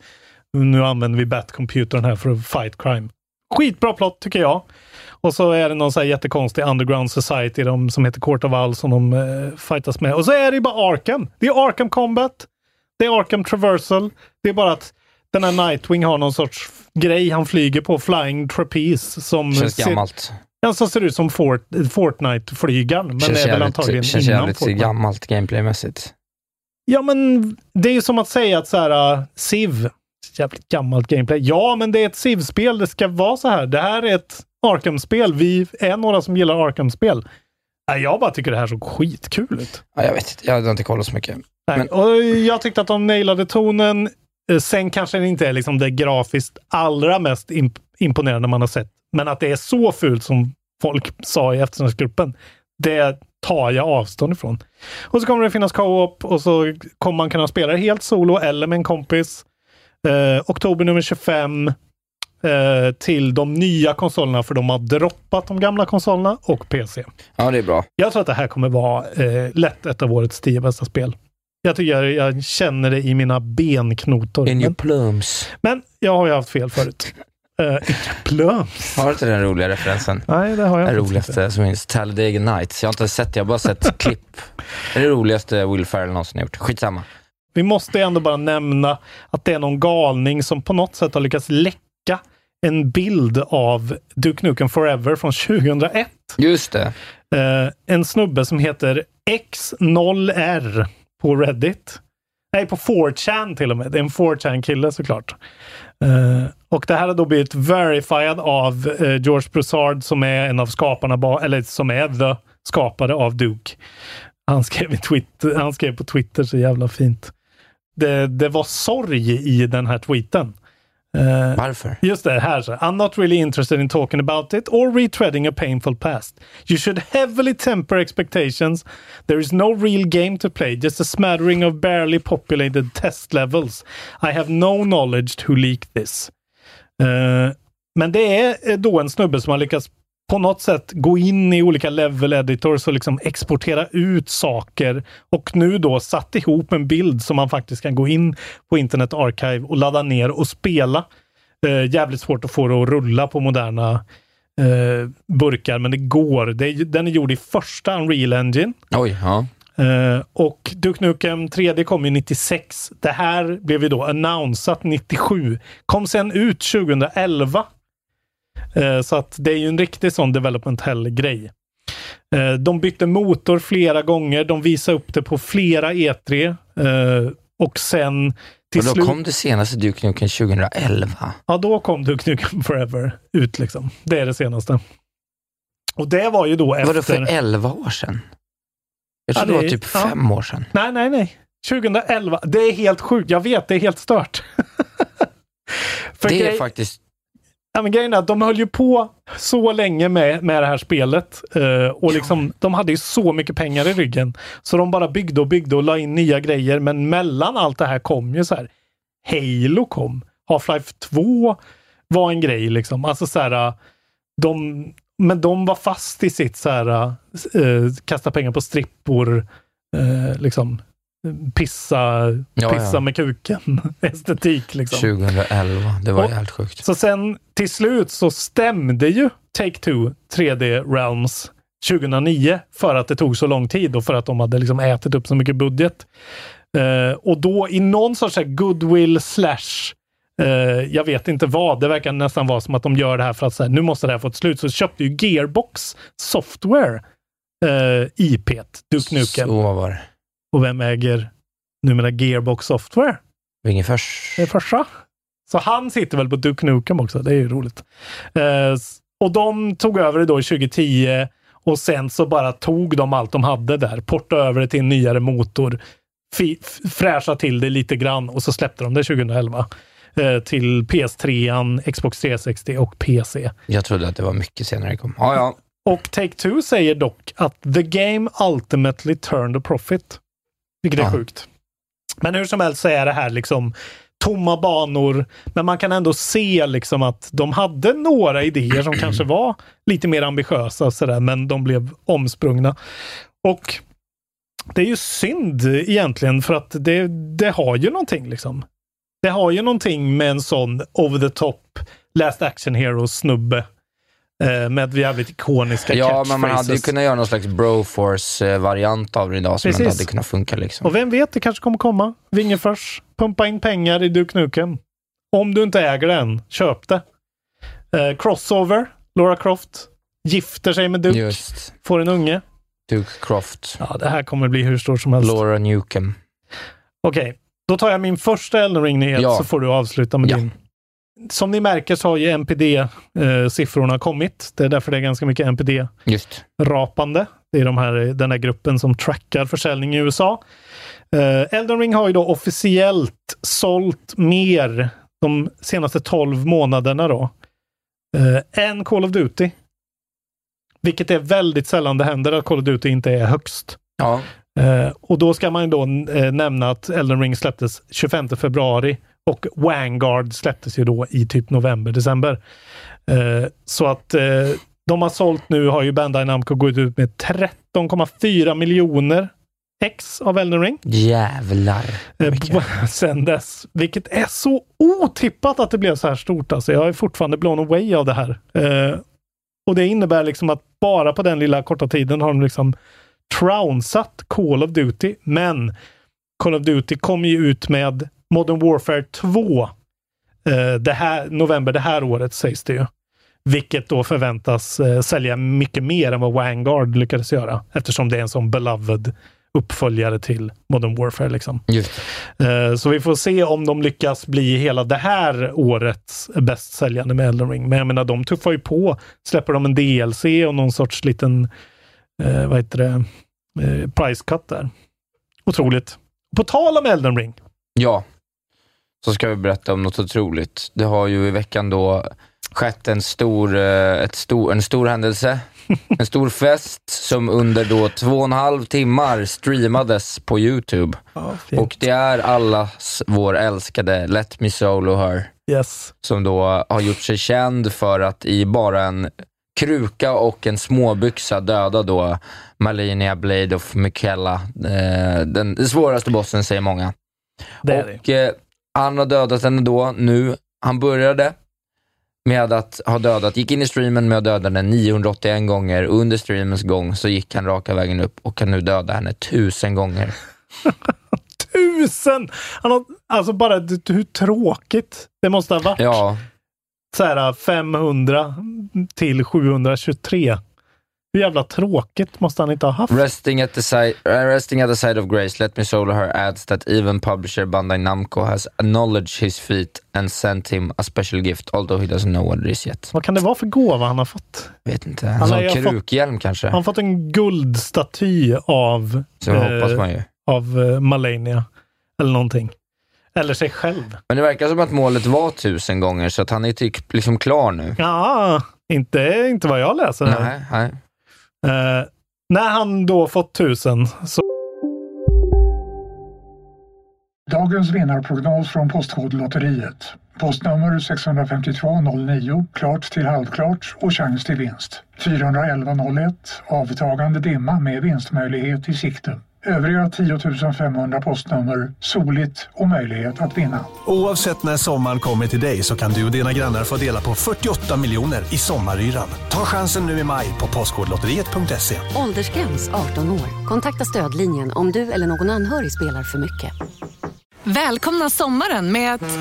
S6: Nu använder vi Bat-computern här för att fight crime. Skitbra plott tycker jag. Och så är det någon så här jättekonstig underground society de, som heter Court of Owls som de eh, fightas med. Och så är det ju bara Arkham. Det är Arkham Combat. Det är Arkham Traversal. Det är bara att den här Nightwing har någon sorts grej han flyger på, Flying Trapeze, som,
S7: Känns
S6: ser,
S7: gammalt.
S6: Ja, som ser ut som Fort, Fortnite-flygaren. Men
S7: Känns
S6: det är väl antagligen
S7: känns
S6: innan
S7: jävligt
S6: Fortnite.
S7: gammalt gameplaymässigt.
S6: Ja, men det är ju som att säga att så här, uh, Civ, jävligt gammalt gameplay. Ja, men det är ett Civ-spel. Det ska vara så här. Det här är ett Arkham-spel. Vi är några som gillar Arkham-spel. Jag bara tycker det här såg skitkul ut.
S7: Ja, jag vet inte, jag har inte kollat så mycket.
S6: Nej.
S7: Men-
S6: Och jag tyckte att de nailade tonen. Eh, Sen kanske det inte är liksom det grafiskt allra mest imp- imponerande man har sett. Men att det är så fult som folk sa i eftersnacksgruppen, det tar jag avstånd ifrån. Och så kommer det finnas co-op och så kommer man kunna spela helt solo eller med en kompis. Eh, oktober nummer 25 eh, till de nya konsolerna för de har droppat de gamla konsolerna och PC.
S7: Ja, det är bra.
S6: Jag tror att det här kommer vara eh, lätt ett av årets tio bästa spel. Jag tycker jag, jag känner det i mina benknotor.
S7: In your plums.
S6: men jag har ju haft fel förut. Uh, plums.
S7: Har du inte den roliga referensen?
S6: Nej, det har jag
S7: Den roligaste som finns, Talladega Nights. Jag har inte sett det, jag har bara sett klipp. Det är det roligaste Will Ferrell någonsin gjort. Skitsamma.
S6: Vi måste ändå bara nämna att det är någon galning som på något sätt har lyckats läcka en bild av Duke Nukem Forever från 2001.
S7: Just det.
S6: Eh, en snubbe som heter X0R på Reddit. Nej, på 4chan till och med. Det är en 4chan-kille såklart. Eh, och det här har då blivit verified av uh, George Broussard som är en av skaparna, eller som är the skapare av Duke. Han skrev, Twitter, han skrev på Twitter så jävla fint. det, det var sorg i den här tweeten. Eh,
S7: Varför?
S6: Just det, här så. I'm not really interested in talking about it or retreading a painful past. You should heavily temper expectations. There is no real game to play, just a smattering of barely populated test levels. I have no knowledge to leak this. Eh, men det är då en snubbe som har lyckats på något sätt gå in i olika level editors och liksom exportera ut saker och nu då satt ihop en bild som man faktiskt kan gå in på Internet Archive och ladda ner och spela. Eh, jävligt svårt att få det att rulla på moderna eh, burkar, men det går. Det är, den är gjord i första Unreal Engine.
S7: Oj, ja.
S6: Eh, och Duke Nukem 3D kom ju 96. Det här blev ju då annonsat 97. Kom sen ut 2011. Eh, så att det är ju en riktig sån development hell-grej. Eh, de bytte motor flera gånger. De visade upp det på flera E3. eh, och sen till
S7: Och då
S6: slut...
S7: kom det senaste Duke Nukem 2011.
S6: Ja, då kom Duke Nukem Forever ut liksom. Det är det senaste. Och det var ju då efter...
S7: Var det för 11 år sedan? Jag
S6: Ja,
S7: tror det var
S6: det-
S7: typ
S6: ja.
S7: fem år sedan.
S6: Nej, nej, nej. 2011. Det är helt sjukt. Jag vet, det är helt stört. För
S7: Det är
S6: grej-
S7: faktiskt...
S6: Ja, men grejen är att de höll ju på så länge med, med det här spelet. eh, och liksom, De hade ju så mycket pengar i ryggen. Så de bara byggde och byggde och la in nya grejer. Men mellan allt det här kom ju så här. Halo kom. Half-Life 2 var en grej liksom. Alltså så här, de, men de var fast i sitt så här, eh, kasta pengar på strippor, eh, liksom pissa,
S7: Ja,
S6: pissa
S7: ja.
S6: med kuken estetik. Liksom.
S7: 2011. Det var
S6: Och-
S7: helt sjukt.
S6: Så sen till slut så stämde ju Take-Two 3D Realms 2009 för att det tog så lång tid och för att de hade liksom ätit upp så mycket budget. Eh, och då i någon sorts goodwill slash eh, jag vet inte vad. Det verkar nästan vara som att de gör det här för att så här, nu måste det här få ett slut. Så köpte ju Gearbox Software eh, IP, Duke Nukem.
S7: Så var det.
S6: Och vem äger numera Gearbox Software?
S7: Wingefors.
S6: Det är farsa. Så han sitter väl på Duke Nukem också. Det är ju roligt. Eh, och de tog över det då i 2010 och sen så bara tog de allt de hade där, portade över det till en nyare motor, fi- f- fräscha till det lite grann och så släppte de det 2011 eh, till PS3, Xbox 360 och PC.
S7: Jag trodde att det var mycket senare det kom. Ja, ja.
S6: Och Take-Two säger dock att the game ultimately turned a profit. Vilket är
S7: Ja.
S6: sjukt. Men hur som helst så är det här liksom tomma banor, men man kan ändå se liksom att de hade några idéer som kanske var lite mer ambitiösa och sådär, men de blev omsprungna. Och det är ju synd egentligen för att det, det har ju någonting liksom. Det har ju någonting med en sån over the top Last Action Hero snubbe med jävligt ikoniska
S7: Ja, men man hade ju
S6: catchphrases.
S7: kunnat göra någon slags Broforce-variant av det idag som
S6: Precis.
S7: ändå hade kunnat funka liksom.
S6: Och vem vet, det kanske kommer komma. Vingefors, pumpa in pengar i Duke Nukem. Om du inte äger den, köp det. Eh, crossover, Laura Croft gifter sig med Duke,
S7: Just.
S6: får en unge.
S7: Duke Croft.
S6: Ja, det här kommer bli hur stort som helst.
S7: Laura Newcomb.
S6: Okej, då tar jag min första Elden Ring-nyhet
S7: Ja.
S6: så får du avsluta med
S7: Ja.
S6: din. Som ni märker så har ju NPD-siffrorna kommit. Det är därför det är ganska mycket NPD
S7: Just.
S6: rapande. Det är de här, den här gruppen som trackar försäljning i USA. Uh, Elden Ring har ju då officiellt sålt mer de senaste 12 månaderna då. Uh, än Call of Duty. Vilket är väldigt sällan det händer att Call of Duty inte är högst.
S7: Ja.
S6: Eh, och då ska man ju då eh, nämna att Elden Ring släpptes 25 februari och Vanguard släpptes ju då i typ november, december. Eh, så att eh, de har sålt nu, har ju Bandai Namco gått ut med 13,4 miljoner ex av Elden Ring.
S7: Jävlar.
S6: Eh, sen dess. Vilket är så otippat att det blev så här stort. Alltså. Jag är fortfarande blown away av det här. Eh, och det innebär liksom att bara på den lilla korta tiden har de liksom trounsat Call of Duty. Men Call of Duty kommer ju ut med Modern Warfare 2 eh, det här, november det här året sägs det ju. Vilket då förväntas eh, sälja mycket mer än vad Vanguard lyckades göra. Eftersom det är en sån beloved uppföljare till Modern Warfare. Liksom.
S7: Just.
S6: Eh, Så vi får se om de lyckas bli hela det här årets bäst säljande med Elden Ring. Men jag menar, de tuffar ju på. Släpper de en DLC och någon sorts liten, eh, vad heter det, eh, price cut där. Otroligt. På tal om Elden Ring.
S7: Ja, så ska vi berätta om något otroligt. Det har ju i veckan då skett en stor, eh, ett stor, en stor händelse. En stor fest som under då två och en halv timmar streamades på YouTube.
S6: Ja.
S7: Och det är allas vår älskade Let Me Solo Her,
S6: Yes.
S7: som då har gjort sig känd för att i bara en kruka och en småbyxa döda då Malenia Blade of Michaela, eh, den, svåraste bossen säger många.
S6: Det är det.
S7: och eh, han har dödat henne då nu. Han började med att ha dödat, gick in i streamen med att döda henne 981 gånger. Under streamens gång så gick han raka vägen upp och kan nu döda henne tusen gånger.
S6: Tusen! Han har, alltså bara hur tråkigt det måste ha varit.
S7: Ja,
S6: Så här 500 till 723. Hur jävla tråkigt måste han inte ha haft?
S7: resting at, the side, uh, resting at the side of Grace, Let Me Solo Her adds that even publisher Bandai Namco has acknowledged his feat and sent him a special gift, although he doesn't know what it is yet.
S6: Vad kan det vara för gåva han har fått?
S7: Vet inte. En sån
S6: ju fått-
S7: krukhjälm kanske.
S6: Han har fått en guldstaty av,
S7: Så
S6: eh,
S7: hoppas man ju.
S6: av eh, Malenia. Eller någonting. Eller sig själv.
S7: Men det verkar som att målet var tusen gånger, så att han är typ liksom klar nu.
S6: Ja, inte, inte vad jag läser.
S7: Nej, nej.
S6: Eh, när han då fått tusen så
S8: Dagens vinnarprognos från Postkodlotteriet. Postnummer 65209, klart till halvklart och chans till vinst. 41101, avtagande dimma med vinstmöjlighet i sikte. Övriga 10 500 postnummer, soligt och möjlighet att vinna.
S9: Oavsett när sommaren kommer till dig så kan du och dina grannar få dela på 48 miljoner i sommaryran. Ta chansen nu i maj på Postkodlotteriet.se.
S10: Åldersgräns 18 år. Kontakta stödlinjen om du eller någon anhörig spelar för mycket.
S11: Välkomna sommaren med att...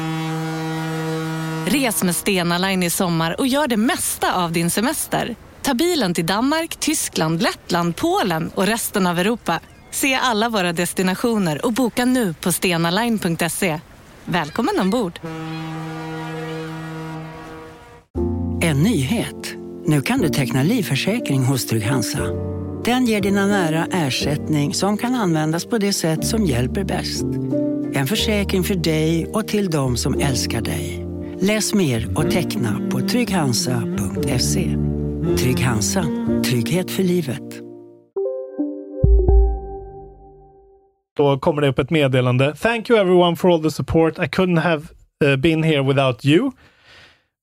S11: Res med Stena Line i sommar och gör det mesta av din semester. Ta bilen till Danmark, Tyskland, Lettland, Polen och resten av Europa. Se alla våra destinationer och boka nu på stenaline.se. Välkommen ombord!
S12: En nyhet. Nu kan du teckna livförsäkring hos Trygg-Hansa. Den ger dina nära ersättning som kan användas på det sätt som hjälper bäst. En försäkring för dig och till de som älskar dig. Läs mer och teckna på trygghansa.se. Trygg Hansa. Trygghet för livet.
S6: Då kommer det upp ett meddelande. Thank you everyone for all the support. I couldn't have uh, been here without you.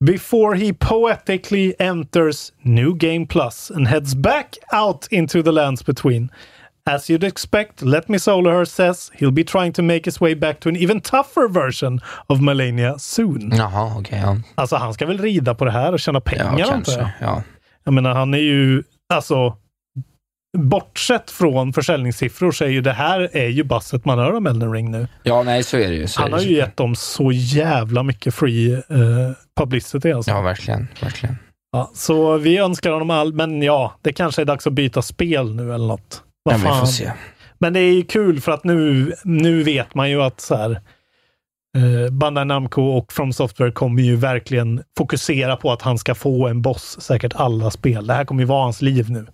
S6: Before he poetically enters New Game Plus and heads back out into the lands between. As you'd expect, Let Me Solo Her says he'll be trying to make his way back to an even tougher version of Melania soon.
S7: Jaha, okej. ja.
S6: Alltså han ska väl rida på det här och tjäna pengar
S7: Ja,
S6: antar jag.
S7: kanske. Ja.
S6: Jag menar, han är ju, alltså, bortsett från försäljningssiffror så är ju det här är ju basset man hör om Elden Ring nu.
S7: ja, nej, så är det ju. Så
S6: Han har ju gett dem så jävla mycket free eh, publicity alltså.
S7: Ja, verkligen. verkligen.
S6: Ja, så vi önskar honom all, men ja, det kanske är dags att byta spel nu eller något. Vad
S7: Ja, vi får se.
S6: Men det är ju kul för att nu, nu vet man ju att så här, eh, Bandai Namco och From Software kommer ju verkligen fokusera på att han ska få en boss, säkert alla spel. Det här kommer ju vara hans liv nu.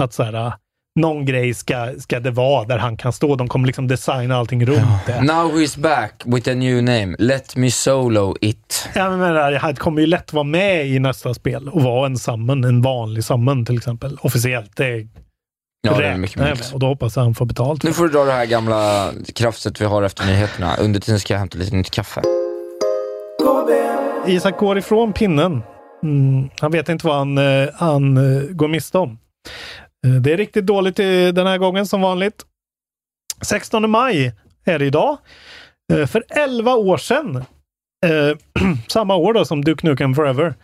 S6: Att så här, eh, någon grej ska, ska det vara där han kan stå. De kommer liksom designa allting runt det.
S7: Now he's back with a new name. Let me solo it.
S6: Jag menar, han kommer ju lätt vara med i nästa spel och vara en summon, en vanlig summon till exempel. Officiellt. Det
S7: Ja, det är mycket
S6: med. Och då hoppas jag han får betalt.
S7: Nu får du dra det här gamla krafset vi har efter nyheterna. Under tiden ska jag hämta lite nytt kaffe.
S6: Isak går ifrån pinnen. Mm, han vet inte vad han, eh, han eh, går miste om. Eh, det är riktigt dåligt den här gången som vanligt. 16 maj är det idag. Eh, för 11 år sedan, eh, samma år då som Duke Nukem Forever,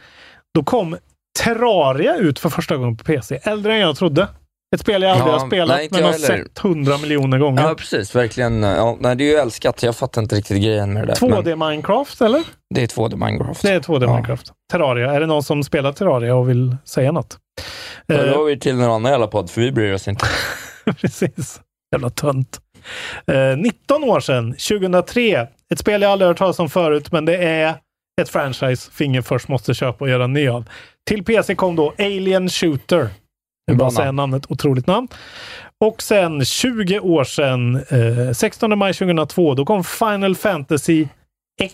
S6: då kom Terraria ut för första gången på PC. Äldre än jag trodde. Ett spel jag aldrig
S7: Ja,
S6: har spelat
S7: nej,
S6: men har
S7: heller.
S6: sett hundra miljoner gånger.
S7: Ja, precis. Verkligen. Ja, nej, det är ju älskat. Jag fattar inte riktigt grejen med det där.
S6: 2D Minecraft eller?
S7: Men det är 2D Minecraft.
S6: Det är 2D Minecraft. Terraria. Är det någon som spelar Terraria och vill säga något?
S7: Ja,
S6: Eh,
S7: då har vi till någon annan jävla podd, för vi bryr oss inte.
S6: Precis. Jävla tönt. Eh, 19 år sedan, 2003. Ett spel jag aldrig hört talas om förut, men det är ett franchise Finger först måste köpa och göra en ny av. Till PC kom då Alien Shooter. Jag bara säga
S7: namn.
S6: namnet, otroligt namn. Och sen 20 år sedan, eh, 16 maj 2002, då kom Final Fantasy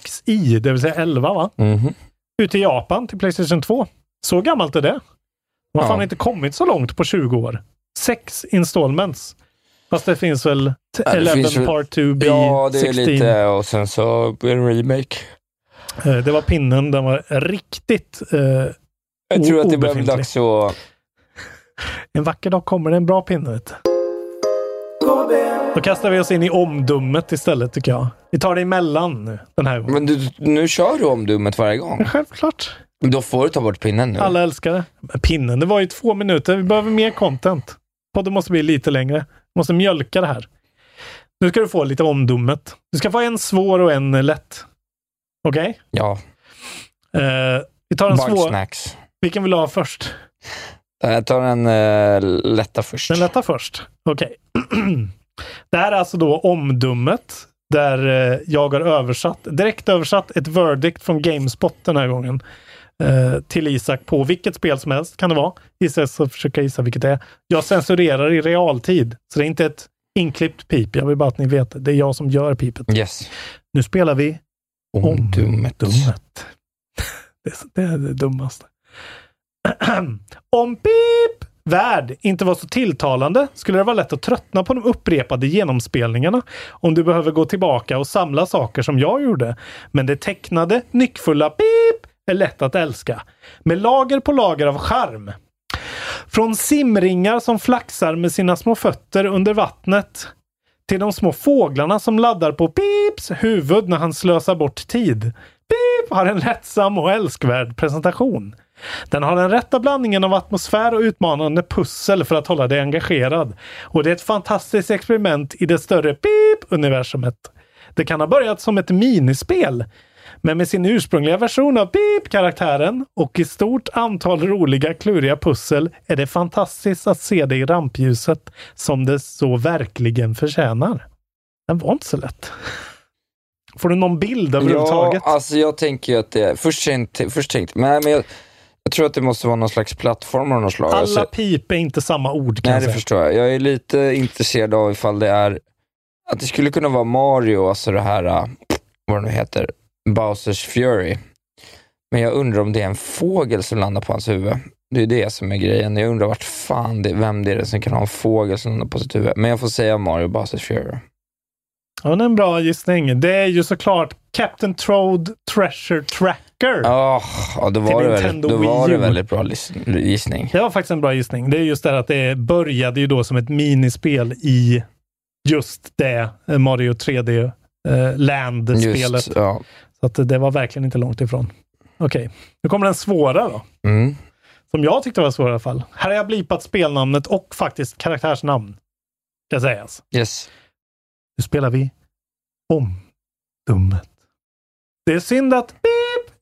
S6: XI, det vill säga 11 va?
S7: Mhm.
S6: Ut i Japan till Playstation 2. Så gammalt är det. De har
S7: Ja.
S6: fan inte kommit så långt på 20 år. Sex installments. Fast det finns väl
S7: Ja, det
S6: 11
S7: finns
S6: Part 2B,
S7: Ja, det är
S6: 16.
S7: lite, och sen så en remake.
S6: Eh, Det var pinnen, den var riktigt eh,
S7: Jag tror att det börjar bli dags att...
S6: En vacker dag kommer det en bra pinne. Då kastar vi oss in i omdummet istället tycker jag. Vi tar det emellan nu, den här gången.
S7: Men du, nu kör du omdummet varje gång.
S6: Självklart.
S7: Då får du ta bort pinnen nu.
S6: Alla älskar det. Men pinnen, det var ju två minuter. Vi behöver mer content. Podden måste bli lite längre. Vi måste mjölka det här. Nu ska du få lite omdummet. Du ska få en svår och en lätt. Okej?
S7: Ja.
S6: Eh, vi tar en svår.
S7: Bugsnacks.
S6: Vilken vill du ha först?
S7: Jag tar den uh, lätta först.
S6: Den lätta först. Okej. det här är alltså då omdummet där eh, jag har översatt, direkt översatt ett verdict från Gamespot den här gången eh, till Isak på vilket spel som helst kan det vara. Gissa så försöka gissa vilket det är. Jag censurerar i realtid, så det är inte ett inklippt pip. Jag vill bara att ni vet det. Det är jag som gör pipet.
S7: Yes.
S6: Nu spelar vi
S7: Omdummet.
S6: Dummet. Det är, det är det dummaste. Om pip värld inte var så tilltalande skulle det vara lätt att tröttna på de upprepade genomspelningarna om du behöver gå tillbaka och samla saker som jag gjorde. Men det tecknade, nyckfulla pip är lätt att älska. Med lager på lager av charm. Från simringar som flaxar med sina små fötter under vattnet till de små fåglarna som laddar på Pips huvud när han slösar bort tid. Pip har en lättsam och älskvärd presentation. Den har den rätta blandningen av atmosfär och utmanande pussel för att hålla dig engagerad. Och det är ett fantastiskt experiment i det större Pip-universumet. Det kan ha börjat som ett minispel, men med sin ursprungliga version av Pip-karaktären och i stort antal roliga kluriga pussel är det fantastiskt att se det i rampljuset som det så verkligen förtjänar. Den var inte så lätt. Får du någon bild överhuvudtaget?
S7: Ja, alltså jag tänker ju att det först, tänkte- först tänkte men, men jag, jag tror att det måste vara någon slags plattform av något slag.
S6: Alla
S7: Alltså,
S6: pip är inte samma ord kan
S7: nej,
S6: jag
S7: det förstår jag. Jag är lite intresserad av ifall det är, att det skulle kunna vara Mario, alltså det här, äh, vad det nu heter, Bowsers Fury. Men jag undrar om det är en fågel som landar på hans huvud. Det är det som är grejen. Jag undrar vart fan det, vem det är som kan ha en fågel som landar på sitt huvud. Men jag får säga Mario Bowsers Fury.
S6: Ja, det är en bra gissning. Det är ju såklart Captain Trode Treasure Tracker.
S7: Ja, ja då var,
S6: Till
S7: det väldigt, då var det väldigt bra gissning.
S6: Det var faktiskt en bra gissning. Det är just det att det började ju då som ett minispel i just det eh, Mario 3D eh, Land-spelet.
S7: Ja.
S6: Så att det var verkligen inte långt ifrån. Okej, nu kommer den svåra då.
S7: Mm.
S6: Som jag tyckte var svår i alla fall. Här har jag blipat spelnamnet och faktiskt karaktärsnamn. Ska sägas.
S7: Yes.
S6: Nu spelar vi om dummet. Det är synd att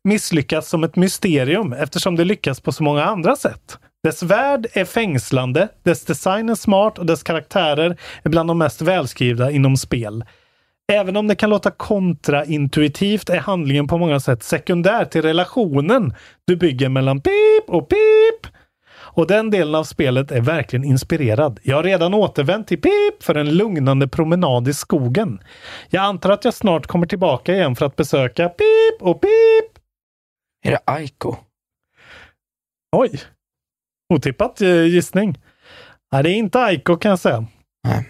S6: misslyckas som ett mysterium eftersom det lyckas på så många andra sätt. Dess värld är fängslande, dess design är smart och dess karaktärer är bland de mest välskrivna inom spel. Även om det kan låta kontraintuitivt är handlingen på många sätt sekundär till relationen du bygger mellan Pip och Pip. Och den delen av spelet är verkligen inspirerad. Jag har redan återvänt till Pip för en lugnande promenad i skogen. Jag antar att jag snart kommer tillbaka igen för att besöka Pip och Pip.
S7: Är det Aiko?
S6: Oj! Otippat eh, gissning. Nej, det är inte Aiko kan jag säga.
S7: Nej.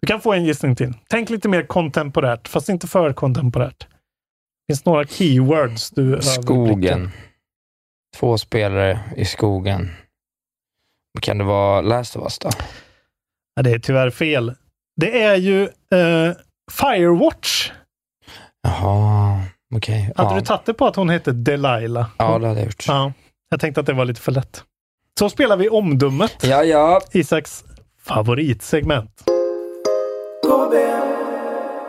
S6: Du kan få en gissning till. Tänk lite mer kontemporärt, fast inte för kontemporärt. Det finns några keywords du.
S7: Skogen. Två spelare i skogen. Kan det vara Last of Us då?
S6: Ja, det är tyvärr fel. Det är ju eh, Firewatch.
S7: Jaha, okej.
S6: Hade
S7: Ja.
S6: du tagit det på att hon hette Delilah?
S7: ja, det hade jag gjort.
S6: Ja, jag tänkte att det var lite för lätt. Så spelar vi omdummet.
S7: Ja, ja.
S6: Isaks favoritsegment.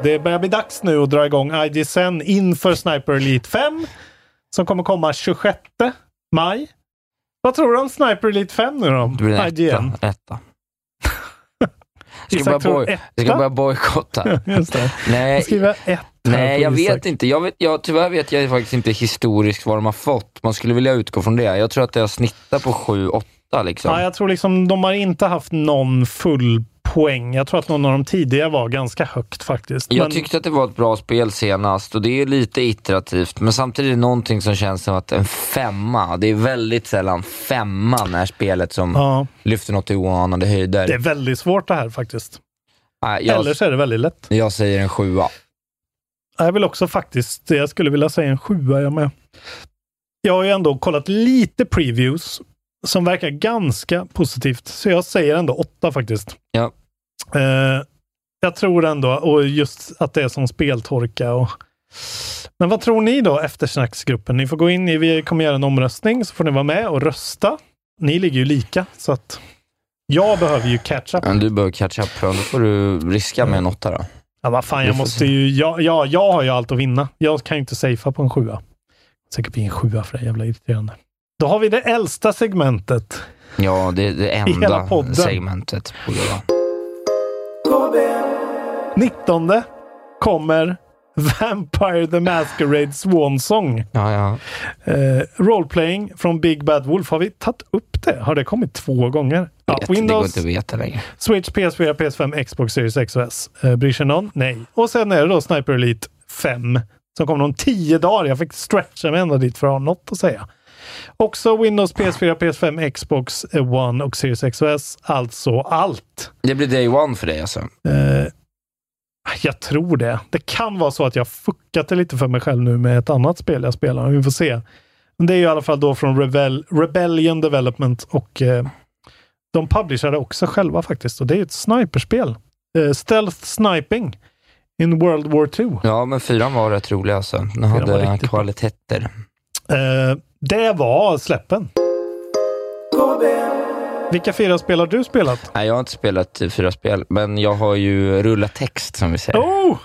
S6: Det börjar bli dags nu att dra igång IGSN inför Sniper Elite 5 som kommer komma 26 maj. Vad tror du om Sniper Elite 5 nu då?
S7: Det blir
S6: IGN.
S7: etta. etta. Jag
S6: Isak
S7: ska, börja
S6: tror
S7: boj- jag ska
S6: etta.
S7: börja bojkotta.
S6: Just det.
S7: Nej,
S6: Skriva ett
S7: nej jag vet inte. Jag vet, jag, tyvärr vet jag faktiskt inte historiskt vad de har fått. Man skulle vilja utgå från det. Jag tror att det har snittat på 7-8 åtta liksom.
S6: Ja, jag tror liksom de har inte haft någon full poäng. Jag tror att någon av de tidiga var ganska högt faktiskt.
S7: Jag
S6: Men-
S7: tyckte att det var ett bra spel senast och det är lite iterativt, men samtidigt är det någonting som känns som att en femma, det är väldigt sällan femman är spelet som
S6: Ja.
S7: lyfter något till oanade höjder.
S6: Det är väldigt svårt det här faktiskt.
S7: Nej, jag,
S6: Eller så är det väldigt lätt.
S7: jag säger en sjua.
S6: Jag vill också faktiskt, jag skulle vilja säga en sjua jag med. Jag har ju ändå kollat lite previews som verkar ganska positivt, så jag säger ändå åtta faktiskt.
S7: Ja.
S6: Eh, jag tror ändå, och just att det är som speltorka och men vad tror ni då, eftersnacksgruppen? Ni får gå in i, vi kommer göra en omröstning, så får ni vara med och rösta. Ni ligger ju lika, så att jag behöver ju catch up.
S7: Men du behöver catch up, då får du riska med en åtta då.
S6: Ja, vad fan, jag måste ju... Ja, ja, jag har ju allt att vinna. Jag kan ju inte safea på en sjua. Säkert bli en sjua för det, jävla irriterande. Då har vi det äldsta segmentet.
S7: Ja, det är det
S6: hela
S7: enda segmentet. det vara.
S6: 19 kommer Vampire the Masquerade Swan Song.
S7: Ja, ja.
S6: Eh, roleplaying från Big Bad Wolf. Har vi tagit upp det? Har det kommit två gånger? Ja,
S7: Vet, det går
S6: Windows,
S7: inte att veta längre.
S6: Switch, PS4, PS5, Xbox Series X och S. Eh, bryr sig någon? Nej. Och sen är det då Sniper Elite 5 som kommer om 10 dagar. Jag fick stretcha mig ända dit för att ha något att säga. Också Windows, PS4, PS5, Xbox One och Series X och S. Alltså allt.
S7: Det blir day one för dig alltså?
S6: Eh, jag tror det. Det kan vara så att jag fuckat det lite för mig själv nu med ett annat spel jag spelar. Vi får se. Men det är ju i alla fall då från Rebel, Rebellion Development och eh, de publicerade också själva faktiskt. Och det är ett sniperspel. Eh, stealth sniping in World War II.
S7: Ja, men fyran var rätt rolig alltså. Den hade kvaliteter.
S6: Eh, det var släppen. Vilka fyra spel har du spelat?
S7: Nej, jag har inte spelat eh, fyra spel, men jag har ju rullat text som vi säger.
S6: Oh!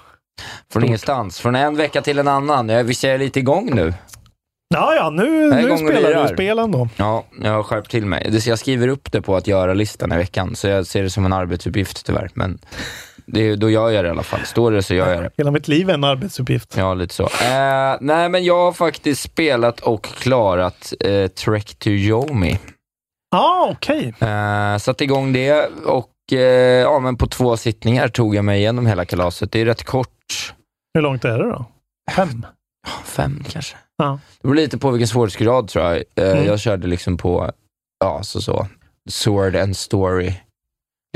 S7: Från ingenstans. Från en vecka till en annan. Jag visst är jag lite igång nu?
S6: Ja, ja, nu, nu spelar du spelen då.
S7: Ja, jag har skärpt till mig. Jag skriver upp det på att göra-listan i veckan, så jag ser det som en arbetsuppgift tyvärr. Men det då gör jag det i alla fall. Står det så gör jag det.
S6: Hela mitt liv är en arbetsuppgift.
S7: Ja, lite så. Eh, nej, men jag har faktiskt spelat och klarat eh, Trek to Yomi.
S6: Ja, ah, okej.
S7: Eh, satt igång det och eh, ja, men på två sittningar tog jag mig igenom hela kalaset. Det är rätt kort.
S6: Hur långt är det då? Fem?
S7: Fem kanske.
S6: Ja.
S7: Det beror lite på vilken svårighetsgrad tror jag. Eh,
S6: Mm.
S7: Jag körde liksom på, ja, så så. Sword and story.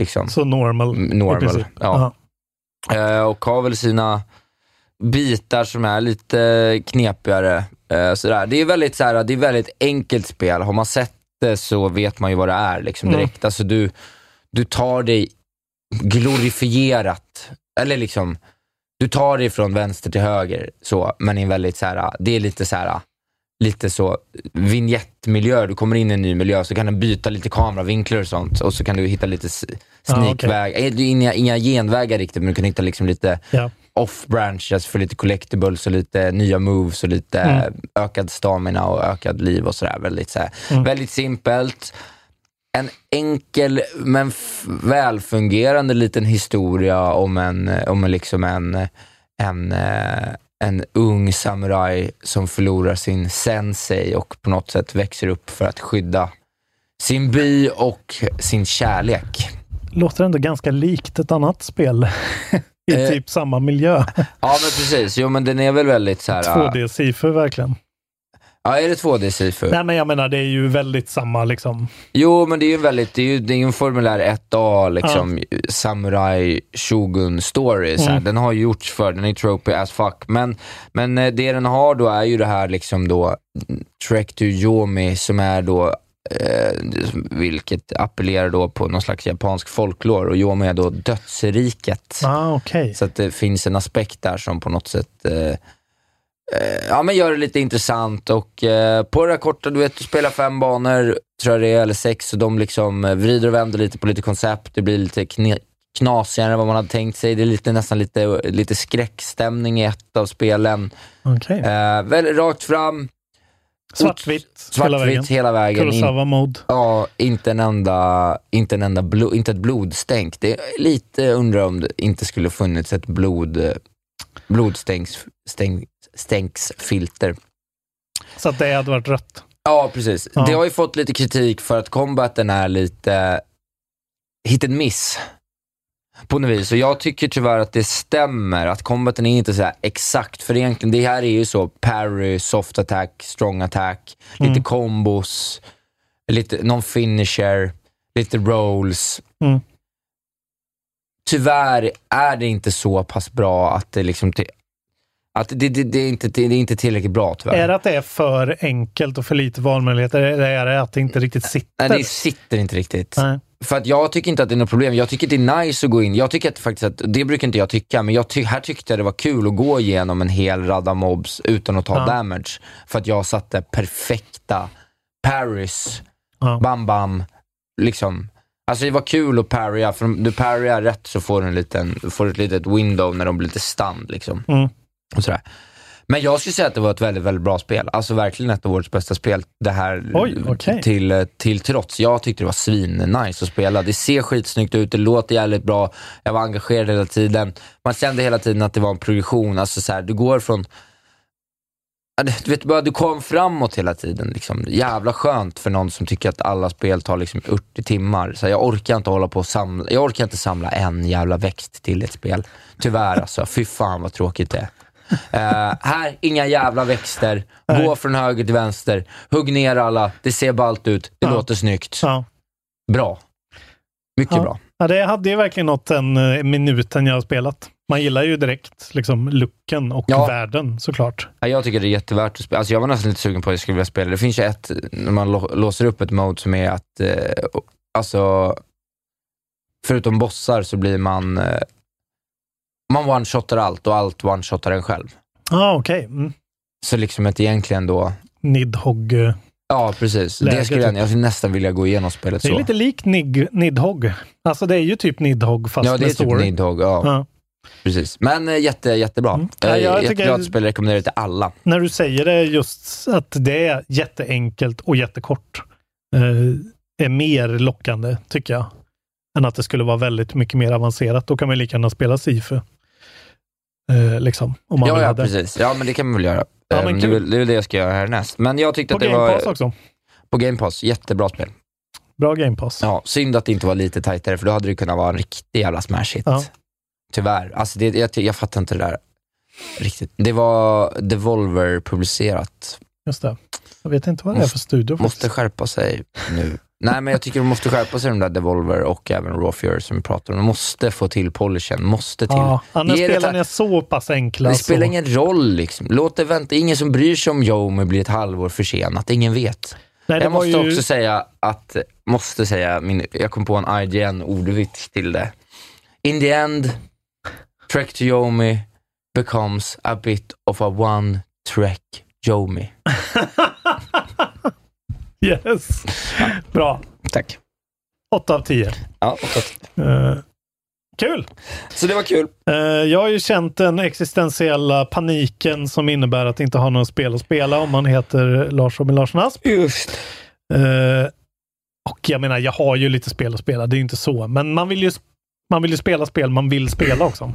S7: Liksom.
S6: Så normal.
S7: Mm, Normal, ja. Eh, och har väl sina bitar som är lite knepigare. Eh, sådär. Det är väldigt så här, det är väldigt enkelt spel. Har man sett det så vet man ju vad det är liksom,
S6: Mm.
S7: direkt. Alltså, du, du tar dig glorifierat, eller liksom, du tar dig från vänster till höger, så, men i en väldigt så här, det är lite så här, lite så vignettmiljö. Du kommer in i en ny miljö så kan den byta lite kameravinklar och sånt och så kan du hitta lite s-
S6: Ja,
S7: sneakväg. Eh, det är inga, inga genvägar riktigt, men du kan hitta liksom lite
S6: Ja.
S7: Off-branches för lite collectibles och lite nya moves och lite
S6: Mm.
S7: ökad stamina och ökad liv och sådär. Väldigt, så här,
S6: Mm.
S7: väldigt simpelt. En enkel men välfungerande liten historia om en, om en, liksom en, en, eh, en ung samuraj som förlorar sin sensei och på något sätt växer upp för att skydda sin by och sin kärlek.
S6: Låter ändå ganska likt ett annat spel i
S7: Eh.
S6: typ samma miljö.
S7: Ja, men precis. Jo, men den är väl väldigt så här...
S6: 2D Sifu verkligen.
S7: Ja, är det 2D Sifu?
S6: Nej, men jag menar, det är ju väldigt samma liksom.
S7: Jo, men det är ju väldigt, det är ju, det är en formulär 1A, liksom, samurai shogun story. Så här.
S6: Mm.
S7: Den har ju gjorts för, den är tropey as fuck. Men, men eh, det den har då är ju det här liksom då, Trek to Yomi, som är då vilket appellerar då på någon slags japansk folklore och Yomi är då dödsriket.
S6: Ah, okej.
S7: Så att det finns en aspekt där som på något sätt eh, eh, ja, men gör det lite intressant. Och eh, på det här korta, du vet, du spelar fem banor, tror jag det är, eller sex, och de liksom eh, vrider och vänder lite på lite koncept. Det blir lite knasigare än vad man hade tänkt sig. Det är lite, nästan lite, lite skräckstämning i ett av spelen.
S6: Okej.
S7: Eh, väl, rakt fram,
S6: Svartvitt hela vägen.
S7: svartvitt hela vägen. In-
S6: Kurosawa-mode.
S7: Ja, inte en enda, inte en enda blo, inte ett blodstänk. Det är lite undrar om det inte skulle funnits ett blod, blodstänks, stäng, stänksfilter.
S6: Så att det hade varit rött.
S7: Ja, precis.
S6: Ja.
S7: Det har ju fått lite kritik för att combaten är lite hit and miss. På något vis. Och jag tycker tyvärr att det stämmer, att combaten är inte så här exakt. För egentligen, det här är ju så parry, soft attack, strong attack, lite
S6: Mm.
S7: combos, lite, någon finisher, lite rolls.
S6: Mm.
S7: Tyvärr är det inte så pass bra att det liksom... Att det, det, det, är inte, det är inte tillräckligt bra tyvärr.
S6: Är det att det är för enkelt och för lite valmöjligheter? Eller är det att det inte riktigt sitter?
S7: Nej, det sitter inte riktigt.
S6: Nej.
S7: För att jag tycker inte att det är något problem. Jag tycker det är nice att gå in. Jag tycker att faktiskt att, det brukar inte jag tycka, men jag ty här tyckte jag det var kul att gå igenom en hel radda mobs utan att ta
S6: Ja.
S7: damage. För att jag satte perfekta parries,
S6: Ja.
S7: bam bam, liksom. Alltså det var kul att parrya, för om du parryar rätt så får du en liten, får ett litet window när de blir lite stunned liksom.
S6: Mm.
S7: Och sådär. Men jag skulle säga att det var ett väldigt, väldigt bra spel. Alltså verkligen ett av årets bästa spel. Det här
S6: Oj, okej.
S7: till, till trots. Jag tyckte det var svin-nice att spela. Det ser skitsnyggt ut, det låter jävligt bra. Jag var engagerad hela tiden. Man kände hela tiden att det var en progression. Alltså så här, du går från... Du vet bara, du kom framåt hela tiden. Liksom. Jävla skönt för någon som tycker att alla spel tar liksom 80 timmar. Så jag orkar inte hålla på samla, jag orkar inte samla en jävla växt till ett spel. Tyvärr alltså, fy fan vad tråkigt det är. Eh, här, inga jävla växter. Gå från höger till vänster. Hugg ner alla. Det ser ballt ut. Det
S6: Ja.
S7: låter snyggt.
S6: Ja.
S7: Bra. Mycket
S6: Ja.
S7: bra.
S6: Ja, det hade ju verkligen nått den eh, minuten jag har spelat. Man gillar ju direkt liksom looken och
S7: Ja.
S6: världen såklart.
S7: Ja, jag tycker det är jättevärt att spela. Alltså, jag var nästan lite sugen på att jag skulle vilja spela. Det finns ju ett, när man lå- låser upp ett mode som är att, eh, alltså, förutom bossar så blir man, eh, man one-shotar allt och allt one-shotar en själv.
S6: Ja, ah, okej. Mm.
S7: Så liksom ett egentligen då,
S6: Nidhogg. eh,
S7: ja precis.
S6: Läge,
S7: det skulle jag,
S6: typ.
S7: jag skulle nästan vilja gå igenom spelet
S6: Det är
S7: så.
S6: lite likt Nig- Nidhogg. Alltså det är ju typ Nidhogg fast
S7: ja, det är
S6: med
S7: typ
S6: story.
S7: Nidhogg. Ja,
S6: Ja.
S7: precis. Men eh, jätte, jättebra.
S6: Mm. Ja,
S7: Eh,
S6: jag
S7: jättebra
S6: tycker-
S7: spela, rekommenderar det till alla.
S6: När du säger det just att det är jätteenkelt och jättekort eh, är mer lockande tycker jag. Än att det skulle vara väldigt mycket mer avancerat. Då kan man lika gärna spela Sifu. Eh, liksom, om man
S7: Ja,
S6: vill
S7: ja, precis. Ja, men det kan man väl göra.
S6: Ja, men
S7: det, är väl, det är väl det jag ska göra härnäst. Men jag tyckte
S6: På
S7: att det
S6: Game
S7: var...
S6: Pass också.
S7: På Game Pass, jättebra spel.
S6: Bra Game Pass.
S7: Ja, synd att det inte var lite tajtare, för då hade det kunnat vara en riktig jävla smash hit.
S6: Ja.
S7: Tyvärr. Alltså det, jag, jag fattar inte det där riktigt. Det var Devolver publicerat.
S6: Just det. Jag vet inte vad det är för studio.
S7: Måste skärpa sig nu. Nej, men jag tycker de måste skärpa sig de där Devolver och även Raw Fury som vi pratar om. De måste få till polishen, måste till.
S6: Ja, annars
S7: ta-
S6: är så pass enkla.
S7: Det
S6: så-
S7: spelar ingen roll liksom. Låt det vänta. Ingen som bryr sig om Yomi blir ett halvår försenat. Ingen vet.
S6: Nej,
S7: jag måste
S6: ju-
S7: också säga att, måste säga, min, jag kom på en IGN-ordvits till det. In the end, Trek to Yomi becomes a bit of a one Trek Yomi.
S6: Yes. Bra.
S7: Tack.
S6: 8 av 10.
S7: Ja, åtta.
S6: Eh, kul!
S7: Så det var kul.
S6: Eh, jag har ju känt den existentiella paniken som innebär att inte ha något spel att spela om man heter Lars Robin Larsson Asp.
S7: Just.
S6: Eh, och jag menar, jag har ju lite spel att spela, det är ju inte så. Men man vill ju, man vill ju spela spel man vill spela också.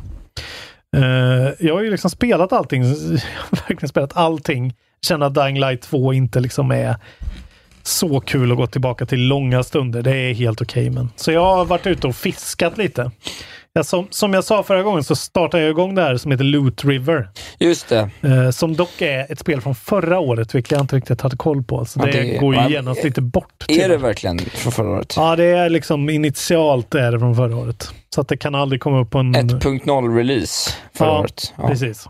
S6: Jag har ju liksom spelat allting, jag har verkligen spelat allting. Känner att Dying Light 2 inte liksom är så kul att gå tillbaka till långa stunder. Det är helt okej. men. Så jag har varit ute och fiskat lite. Jag, som, som jag sa förra gången så startade jag igång det här som heter Loot River.
S7: Just det.
S6: Eh, som dock är ett spel från förra året, vilket jag inte riktigt hade koll på. Så
S7: Ja,
S6: det,
S7: det-
S6: går ju
S7: ja,
S6: genast lite bort.
S7: Är det verkligen från förra året?
S6: Ja, det är liksom initialt är det från förra året. Så att det kan aldrig komma upp på en...
S7: 1.0-release förra
S6: ja,
S7: året. Ja.
S6: precis.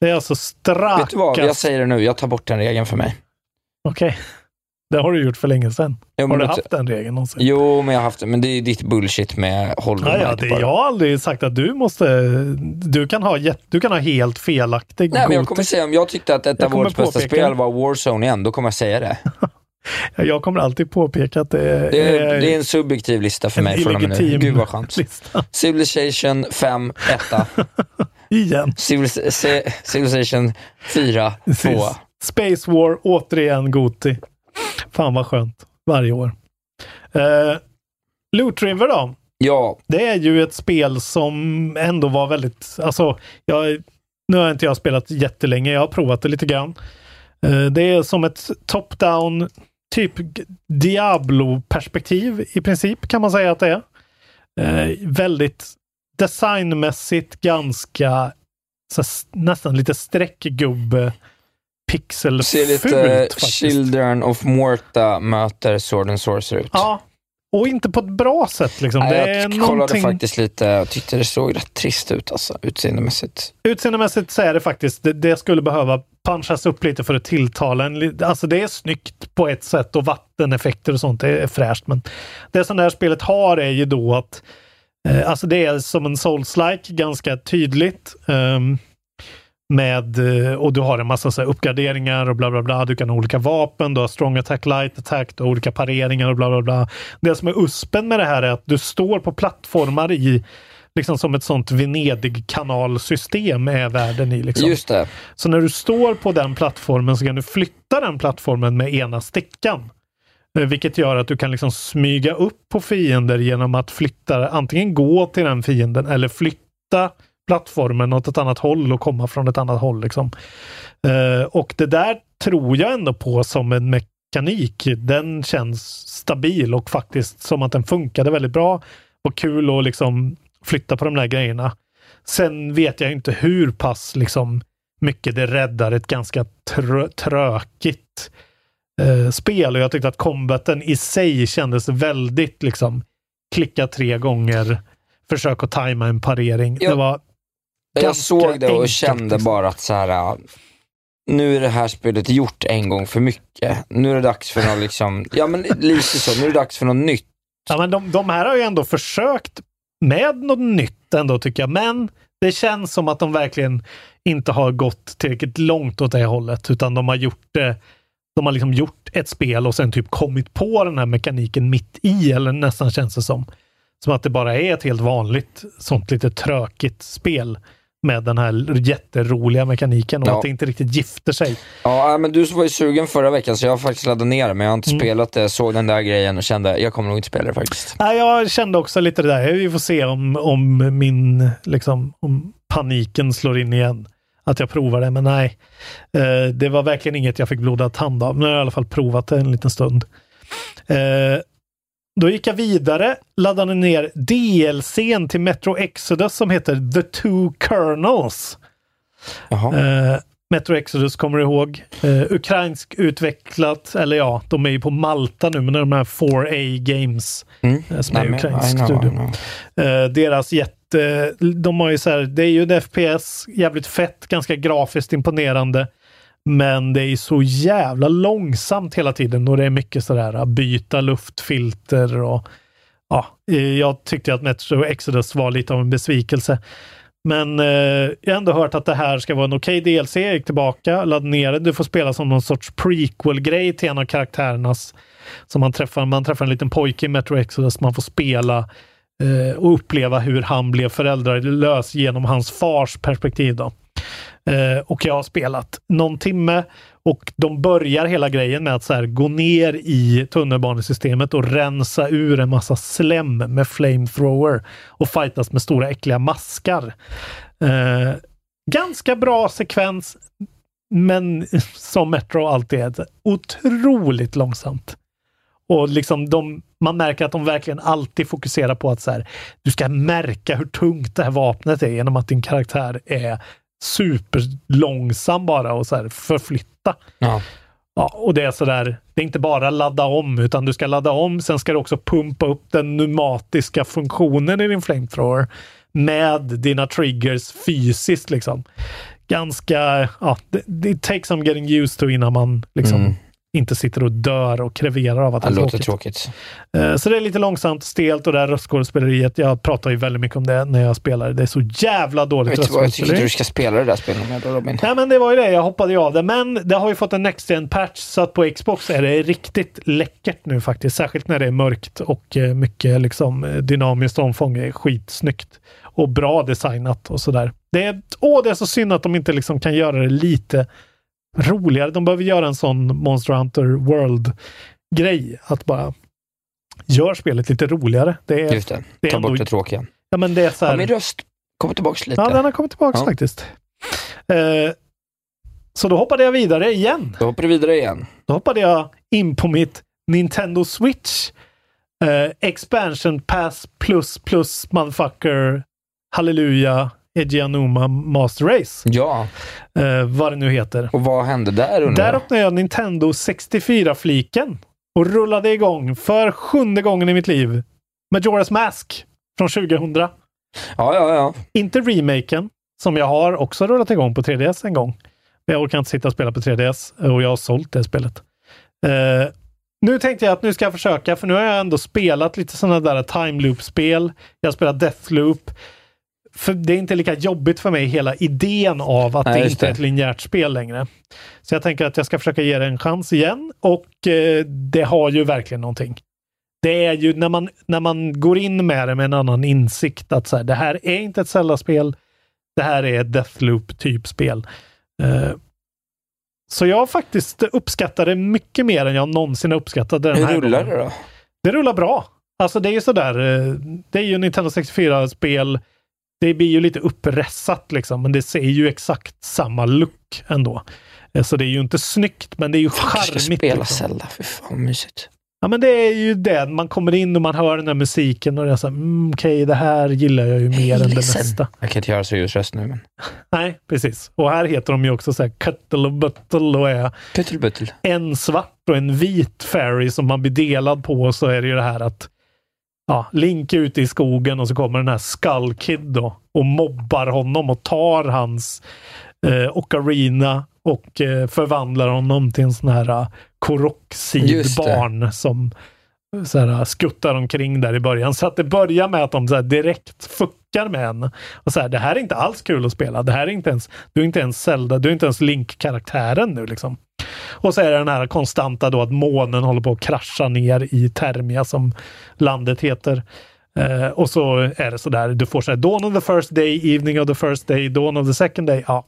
S6: Det är alltså strax...
S7: Vet du vad, jag säger det nu. Jag tar bort den regeln för mig.
S6: Okej. Det har du gjort för länge sedan.
S7: Jo,
S6: har du haft den regeln någonsin?
S7: Jo, men jag har haft det. Men det är ditt bullshit med Hollow
S6: Ja, det, jag har aldrig sagt att du måste... Du kan ha, du kan ha helt felaktig
S7: Nej, men jag kommer säga om jag tyckte att ett av årets bästa spel var Warzone igen, då kommer jag säga det.
S6: Jag kommer alltid påpeka att det är...
S7: Det är, det är en subjektiv lista för mig från och med nu. Gud vad skönt.
S6: lista.
S7: Civilization 5, 1.
S6: Igen.
S7: Civilization 4, 2.
S6: Precis. Space War, återigen Goti. Fan vad skönt. Varje år. Uh, Loot River då?
S7: Ja.
S6: Det är ju ett spel som ändå var väldigt, alltså, jag, nu har inte jag spelat jättelänge, jag har provat det lite grann. Eh, det är som ett top-down, typ Diablo-perspektiv i princip kan man säga att det är. Eh, väldigt designmässigt ganska nästan lite streckgubbe pixelfult
S7: Ser lite
S6: faktiskt.
S7: Children of Morta möter Sword and Sorcerer ut.
S6: Ja, och inte på ett bra sätt liksom.
S7: Nej,
S6: det
S7: jag kollade
S6: någonting...
S7: faktiskt lite och tyckte det såg rätt trist ut alltså, utseendemässigt.
S6: Utseendemässigt så är det faktiskt, det, det skulle behöva punchas upp lite för att tilltala en. Alltså det är snyggt på ett sätt och vatteneffekter och sånt är fräscht. Men det som det här spelet har är ju då att eh, alltså det är som en souls-like ganska tydligt. ehm, med, eh, och du har en massa så uppgraderingar och bla bla bla. Du kan ha olika vapen, du har strong attack, light attack, du har olika pareringar och bla bla bla. Det som är uspen med det här är att du står på plattformar i liksom som ett sånt Venedig-kanalsystem är världen i. Liksom.
S7: Just det.
S6: Så när du står på den plattformen så kan du flytta den plattformen med ena stickan. Eh, Vilket gör att du kan liksom smyga upp på fiender genom att flytta, antingen gå till den fienden eller flytta plattformen åt ett annat håll och komma från ett annat håll. Liksom. Eh, och det där tror jag ändå på som en mekanik. Den känns stabil och faktiskt som att den funkade väldigt bra. Och kul att liksom flytta på de där grejerna. Sen vet jag inte hur pass liksom mycket det räddar ett ganska trö trökigt eh, spel. Och jag tyckte att combaten i sig kändes väldigt liksom klicka tre gånger, försök att tajma en parering.
S7: Ja.
S6: Det var
S7: Jag såg det och
S6: enkelt,
S7: kände
S6: liksom.
S7: bara att så här, nu är det här spelet gjort en gång för mycket. Nu är det dags för något liksom, ja men lite så, nu är det dags för något nytt.
S6: Ja, men de, de här har ju ändå försökt med något nytt ändå tycker jag. Men det känns som att de verkligen inte har gått tillräckligt långt åt det hållet, utan de har gjort det. De har liksom gjort ett spel och sen typ kommit på den här mekaniken mitt i, eller nästan känns det som. Som att det bara är ett helt vanligt, sånt lite trökigt spel med den här jätteroliga mekaniken och
S7: Ja.
S6: att det inte riktigt gifter sig.
S7: Ja, äh, men du var ju sugen förra veckan så jag har faktiskt laddat ner det, men jag har inte
S6: Mm.
S7: spelat det, såg den där grejen och kände, jag kommer nog inte spela det faktiskt.
S6: Nej, jag kände också lite det där. Vi får se om, om min, liksom, om paniken slår in igen. Att jag provar det, men nej. Eh, det var verkligen inget jag fick blodad tand av. Nu har jag i alla fall provat det en liten stund. Eh, då gick jag vidare, laddade ner DLCn till Metro Exodus som heter The Two Kernels. Eh, Metro Exodus kommer du ihåg. Eh, ukrainsk utvecklat, eller ja, de är ju på Malta nu, men det är de här 4A Games eh, som
S7: Nej,
S6: är
S7: men,
S6: ukrainsk
S7: I
S6: studio.
S7: know.
S6: Eh, deras jätte... De har ju så här, det är ju en FPS, jävligt fett, ganska grafiskt imponerande. Men det är så jävla långsamt hela tiden och det är mycket sådär äh, byta luftfilter och ja, eh, jag tyckte att Metro Exodus var lite av en besvikelse. Men eh, jag har ändå hört att det här ska vara en okej DLC. Jag gick tillbaka, laddade ner det. Du får spela som någon sorts prequel-grej till en av karaktärernas. Som man träffar. Man träffar en liten pojke i Metro Exodus. Man får spela eh, och uppleva hur han blev föräldralös genom hans fars perspektiv. Då. Eh, och jag har spelat någon timme och de börjar hela grejen med att så här, gå ner i tunnelbanesystemet och rensa ur en massa slem med flamethrower och fightas med stora äckliga maskar. Eh, ganska bra sekvens, men som Metro alltid är, otroligt långsamt. Och liksom de, man märker att de verkligen alltid fokuserar på att så här, du ska märka hur tungt det här vapnet är genom att din karaktär är superlångsam bara och så här förflytta.
S7: Ja.
S6: Ja, och det är sådär, det är inte bara ladda om, utan du ska ladda om, sen ska du också pumpa upp den pneumatiska funktionen i din flamethrower med dina triggers fysiskt liksom. Ganska, ja, det, det takes some getting used to innan man liksom
S7: Mm.
S6: Inte sitter och dör och kreverar av att
S7: Det
S6: det är
S7: låter
S6: tråkigt.
S7: tråkigt.
S6: Eh, Så det är lite långsamt, stelt och det här röstskådespeleriet. Jag pratar ju väldigt mycket om det när jag spelar. Det är så jävla dåligt
S7: vad, jag tycker inte
S6: röstskådespeleri.
S7: du ska spela det där spelet med Robin.
S6: Nej men det var ju det, jag hoppade ju av det. Men det har ju fått en Next gen patch så att på Xbox är det riktigt läckert nu faktiskt. Särskilt när det är mörkt och eh, mycket liksom eh, dynamiskt omfång. Är skitsnyggt. Och bra designat och sådär. Det är, åh, det är så synd att de inte liksom kan göra det lite roligare. De behöver göra en sån Monster Hunter World-grej. Att bara gör spelet lite roligare. Det är,
S7: Just det,
S6: det är
S7: ta
S6: ändå-
S7: bort det tråkiga.
S6: Ja, men det är så här,
S7: Ja, min röst kommer tillbaks lite.
S6: Ja, den har kommit tillbaka
S7: Ja.
S6: faktiskt. Eh, Så då hoppade jag vidare igen.
S7: Då hoppar du vidare igen.
S6: Då hoppade jag in på mitt Nintendo Switch. Eh, expansion Pass plus plus motherfucker Halleluja Ejianuma Master Race.
S7: Ja.
S6: Eh, vad det nu heter.
S7: Och vad hände där undrar
S6: Där öppnade jag Nintendo 64-fliken och rullade igång för sjunde gången i mitt liv Majora's Mask från 2000.
S7: Ja, ja, ja.
S6: Inte remaken, som jag har också rullat igång på 3DS en gång. Jag orkar inte sitta och spela på 3DS och jag har sålt det spelet. Eh, nu tänkte jag att nu ska jag försöka, för nu har jag ändå spelat lite sådana där time loop-spel. Jag har spelat Deathloop. För det är inte lika jobbigt för mig, hela idén av att
S7: Nej,
S6: det inte är ett linjärt spel längre. Så jag tänker att jag ska försöka ge det en chans igen och eh, det har ju verkligen någonting. Det är ju när man, när man går in med det med en annan insikt att så här, det här är inte ett Zelda-spel. Det här är ett Deathloop typ spel. Eh, så jag faktiskt uppskattar det mycket mer än jag någonsin har uppskattat den
S7: Hur
S6: här
S7: rullar
S6: gången.
S7: det då?
S6: Det rullar bra. Alltså det är ju sådär, eh, det är ju Nintendo 64-spel. Det blir ju lite uppressat liksom, men det ser ju exakt samma look ändå. Eh, Så det är ju inte snyggt, men det är ju
S7: Jag ska
S6: charmigt.
S7: spela
S6: liksom.
S7: Zelda. Fy fan mysigt.
S6: Ja, men det är ju det. Man kommer in och man hör den här musiken och det är så här, mm, okej, det här gillar jag ju mer än det mesta.
S7: Jag kan inte göra seriös röst nu, men...
S6: Nej, precis. Och här heter de ju också så här Cuttle och Buttle och är
S7: Puttelbuttel.
S6: en svart och en vit fairy som man blir delad på så är det ju det här att ja, Link är ute i skogen och så kommer den här Skull Kid då och mobbar honom och tar hans eh, ocarina och eh, förvandlar honom till en sån här uh, Koroksid-barn som så här, skuttar omkring där i början. Så att det börjar med att de så här, direkt fuckar med en. Och så här, det här är inte alls kul att spela. Det här är inte ens, du är inte ens Zelda, du är inte ens Link-karaktären nu liksom. Och så är det den här konstanta då att månen håller på att krascha ner i Termia som landet heter. Eh, och så är det så där, du får så här Dawn of the first day, Evening of the first day, Dawn of the second day. Ja.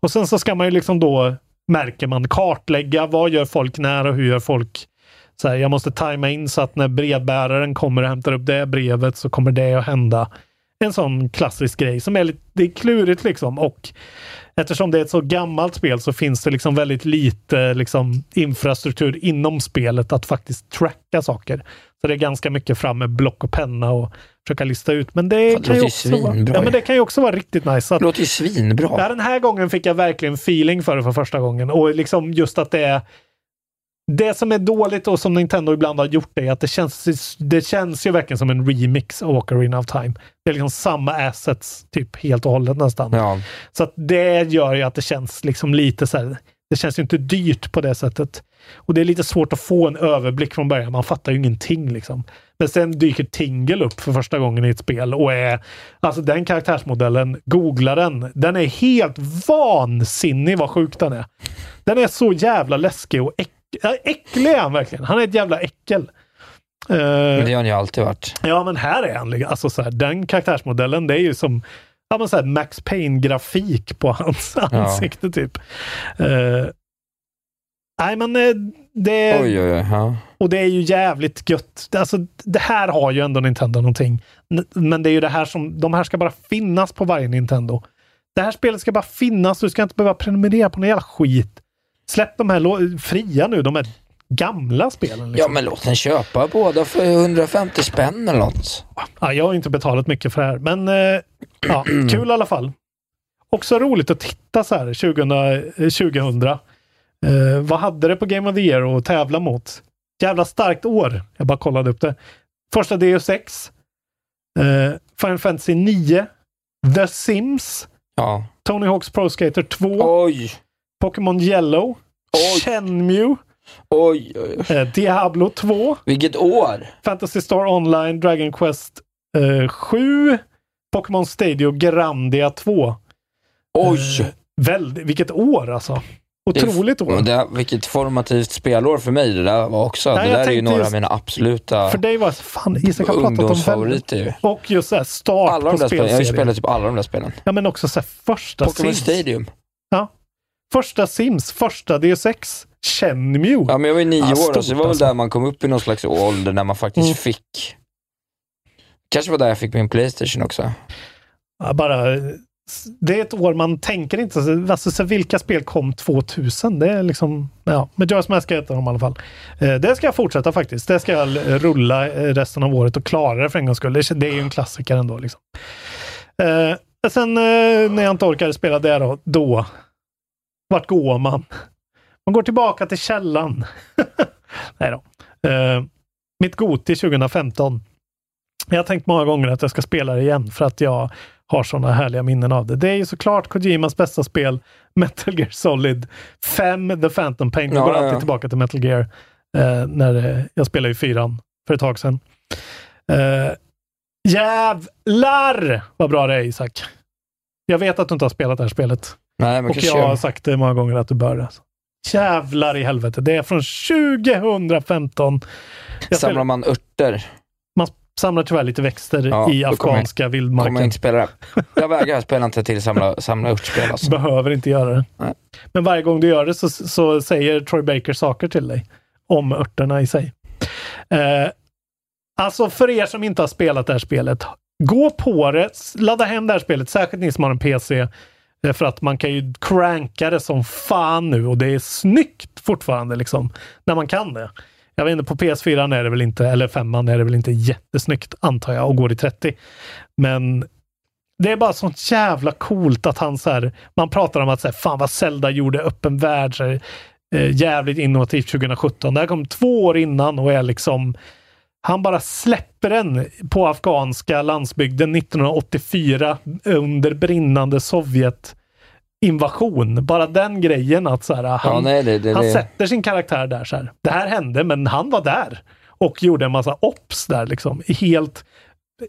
S6: Och sen så ska man ju liksom då, märker man, kartlägga vad gör folk när och hur gör folk så här, jag måste tajma in så att när brevbäraren kommer och hämtar upp det brevet så kommer det att hända. En sån klassisk grej som är lite, det är klurigt liksom och eftersom det är ett så gammalt spel så finns det liksom väldigt lite liksom infrastruktur inom spelet att faktiskt tracka saker. Så det är ganska mycket fram med block och penna och försöka lista ut. Men det,
S7: Fan,
S6: kan, ju också vara, ja, men det kan ju också vara riktigt nice. Att,
S7: Det låter ju svinbra.
S6: Ja, den här gången fick jag verkligen feeling för det för första gången. Och liksom just att det är det som är dåligt och som Nintendo ibland har gjort är att det känns, det känns ju verkligen som en remix av Ocarina of Time. Det är liksom samma assets typ helt och hållet nästan.
S7: Ja.
S6: Så att det gör ju att det känns liksom lite så här. Det känns ju inte dyrt på det sättet. Och det är lite svårt att få en överblick från början. Man fattar ju ingenting liksom. Men sen dyker Tingle upp för första gången i ett spel och är alltså den karaktärsmodellen, googla den. Den är helt vansinnig vad sjuk den är. Den är så jävla läskig och äck, äh, äcklig är han verkligen. Han är ett jävla äckel.
S7: Men det har ni ju alltid varit.
S6: Ja, men här är han. liksom- Alltså, så här, den karaktärsmodellen, det är ju som ja, men så här, Max Payne-grafik på hans ansikte typ. Eh, nej, men eh, det...
S7: Oj, oj, oj. Ja.
S6: Och det är ju jävligt gött. Alltså, det här har ju ändå Nintendo någonting. Men det är ju det här som, de här ska bara finnas på varje Nintendo. Det här spelet ska bara finnas. Du ska inte behöva prenumerera på någon jävla skit. Släpp de här fria nu, de här gamla spelen.
S7: ja,
S6: Liksom.
S7: men låt den köpa båda för 150 spänn eller något.
S6: Ja, jag har inte betalat mycket för det här, men eh, ja, kul i alla fall. Också roligt att titta så här 2000. eh, 2000. Eh, vad hade det på Game of the Year att tävla mot? Jävla starkt år. Jag bara kollade upp det. Första Deus 6. Eh, Final Fantasy 9. The Sims.
S7: Ja.
S6: Tony Hawk's Pro Skater 2.
S7: Oj!
S6: Pokémon Yellow.
S7: Oj.
S6: Shenmue.
S7: Oj, oj, oj.
S6: Eh, Diablo 2.
S7: Vilket år!
S6: Fantasy Star Online, Dragon Quest eh, 7, Pokémon Stadio Grandia 2.
S7: Oj!
S6: Eh, väldigt, vilket år alltså. Otroligt år.
S7: Det, vilket formativt spelår för mig det där var också.
S6: Nej,
S7: det där är ju några
S6: just-
S7: av mina absoluta
S6: För dig var fan, Isak har pratat om
S7: ju.
S6: Och just så här, start
S7: Alla
S6: på
S7: de där spelen. Jag har ju spelat typ alla de där spelen.
S6: Ja, men också så här, första
S7: Pokémon
S6: Sims.
S7: Stadium.
S6: Ja. Första Sims, första DS6, Shenmue.
S7: Ja, men jag var ju nio
S6: Ja,
S7: år,
S6: stort
S7: så det var väl
S6: alltså.
S7: där man kom upp i någon slags ålder när man faktiskt
S6: Mm.
S7: fick... Kanske var där jag fick min Playstation också.
S6: Ja, bara, det är ett år man tänker inte, alltså så vilka spel kom 2000? Det är liksom, ja, Majora's Mask är ett av dem i alla fall. Eh, det ska jag fortsätta faktiskt. Det ska jag rulla resten av året och klara det för en gångs skull. Det, det är ju en klassiker ändå. Liksom. Eh, sen eh, när jag inte orkade spela det då, då, vart går man? Man går tillbaka till källan. Nej då. Eh, mitt Goti 2015. Jag har tänkt många gånger att jag ska spela det igen för att jag har sådana härliga minnen av det. Det är ju såklart Kojimas bästa spel, Metal Gear Solid 5, The Phantom Pain. Jag
S7: Ja,
S6: går
S7: ja,
S6: alltid
S7: ja.
S6: tillbaka till Metal Gear eh, när eh, jag spelade i fyran för ett tag sedan. Jävlar vad bra det är Isak! Jag vet att du inte har spelat det här spelet.
S7: Nej,
S6: Och jag har sagt det många gånger att du bör. Alltså. Jävlar i helvete. Det är från 2015. Jag
S7: Samlar
S6: spelar,
S7: man örter
S6: man samlar tyvärr lite växter
S7: Ja,
S6: i
S7: jag-
S6: afghanska
S7: kommer jag
S6: vildmarken.
S7: inte spela. Jag vägrar spela inte till samla, samla örtspel alltså.
S6: Behöver inte göra det.
S7: Nej.
S6: Men varje gång du gör det så, så säger Troy Baker saker till dig om örterna i sig. Eh, alltså för er som inte har spelat det här spelet, gå på det, ladda hem det här spelet, särskilt ni som har en PC. Därför att man kan ju cranka det som fan nu och det är snyggt fortfarande liksom när man kan det. Jag vet inte, på PS4 är det väl inte, eller 5 är det väl inte jättesnyggt antar jag och går i 30. Men det är bara sånt jävla coolt att han så här, man pratar om att så här, fan vad Zelda gjorde öppen värld, så här, eh, jävligt innovativt 2017. Det här kom två år innan och är liksom, han bara släpper den på afghanska landsbygden 1984 under brinnande Sovjet invasion. Bara den grejen att så här, han,
S7: nej, det- det-
S6: han
S7: det-
S6: sätter sin karaktär där. Så här. Det här hände, men han var där och gjorde en massa ops där liksom. Helt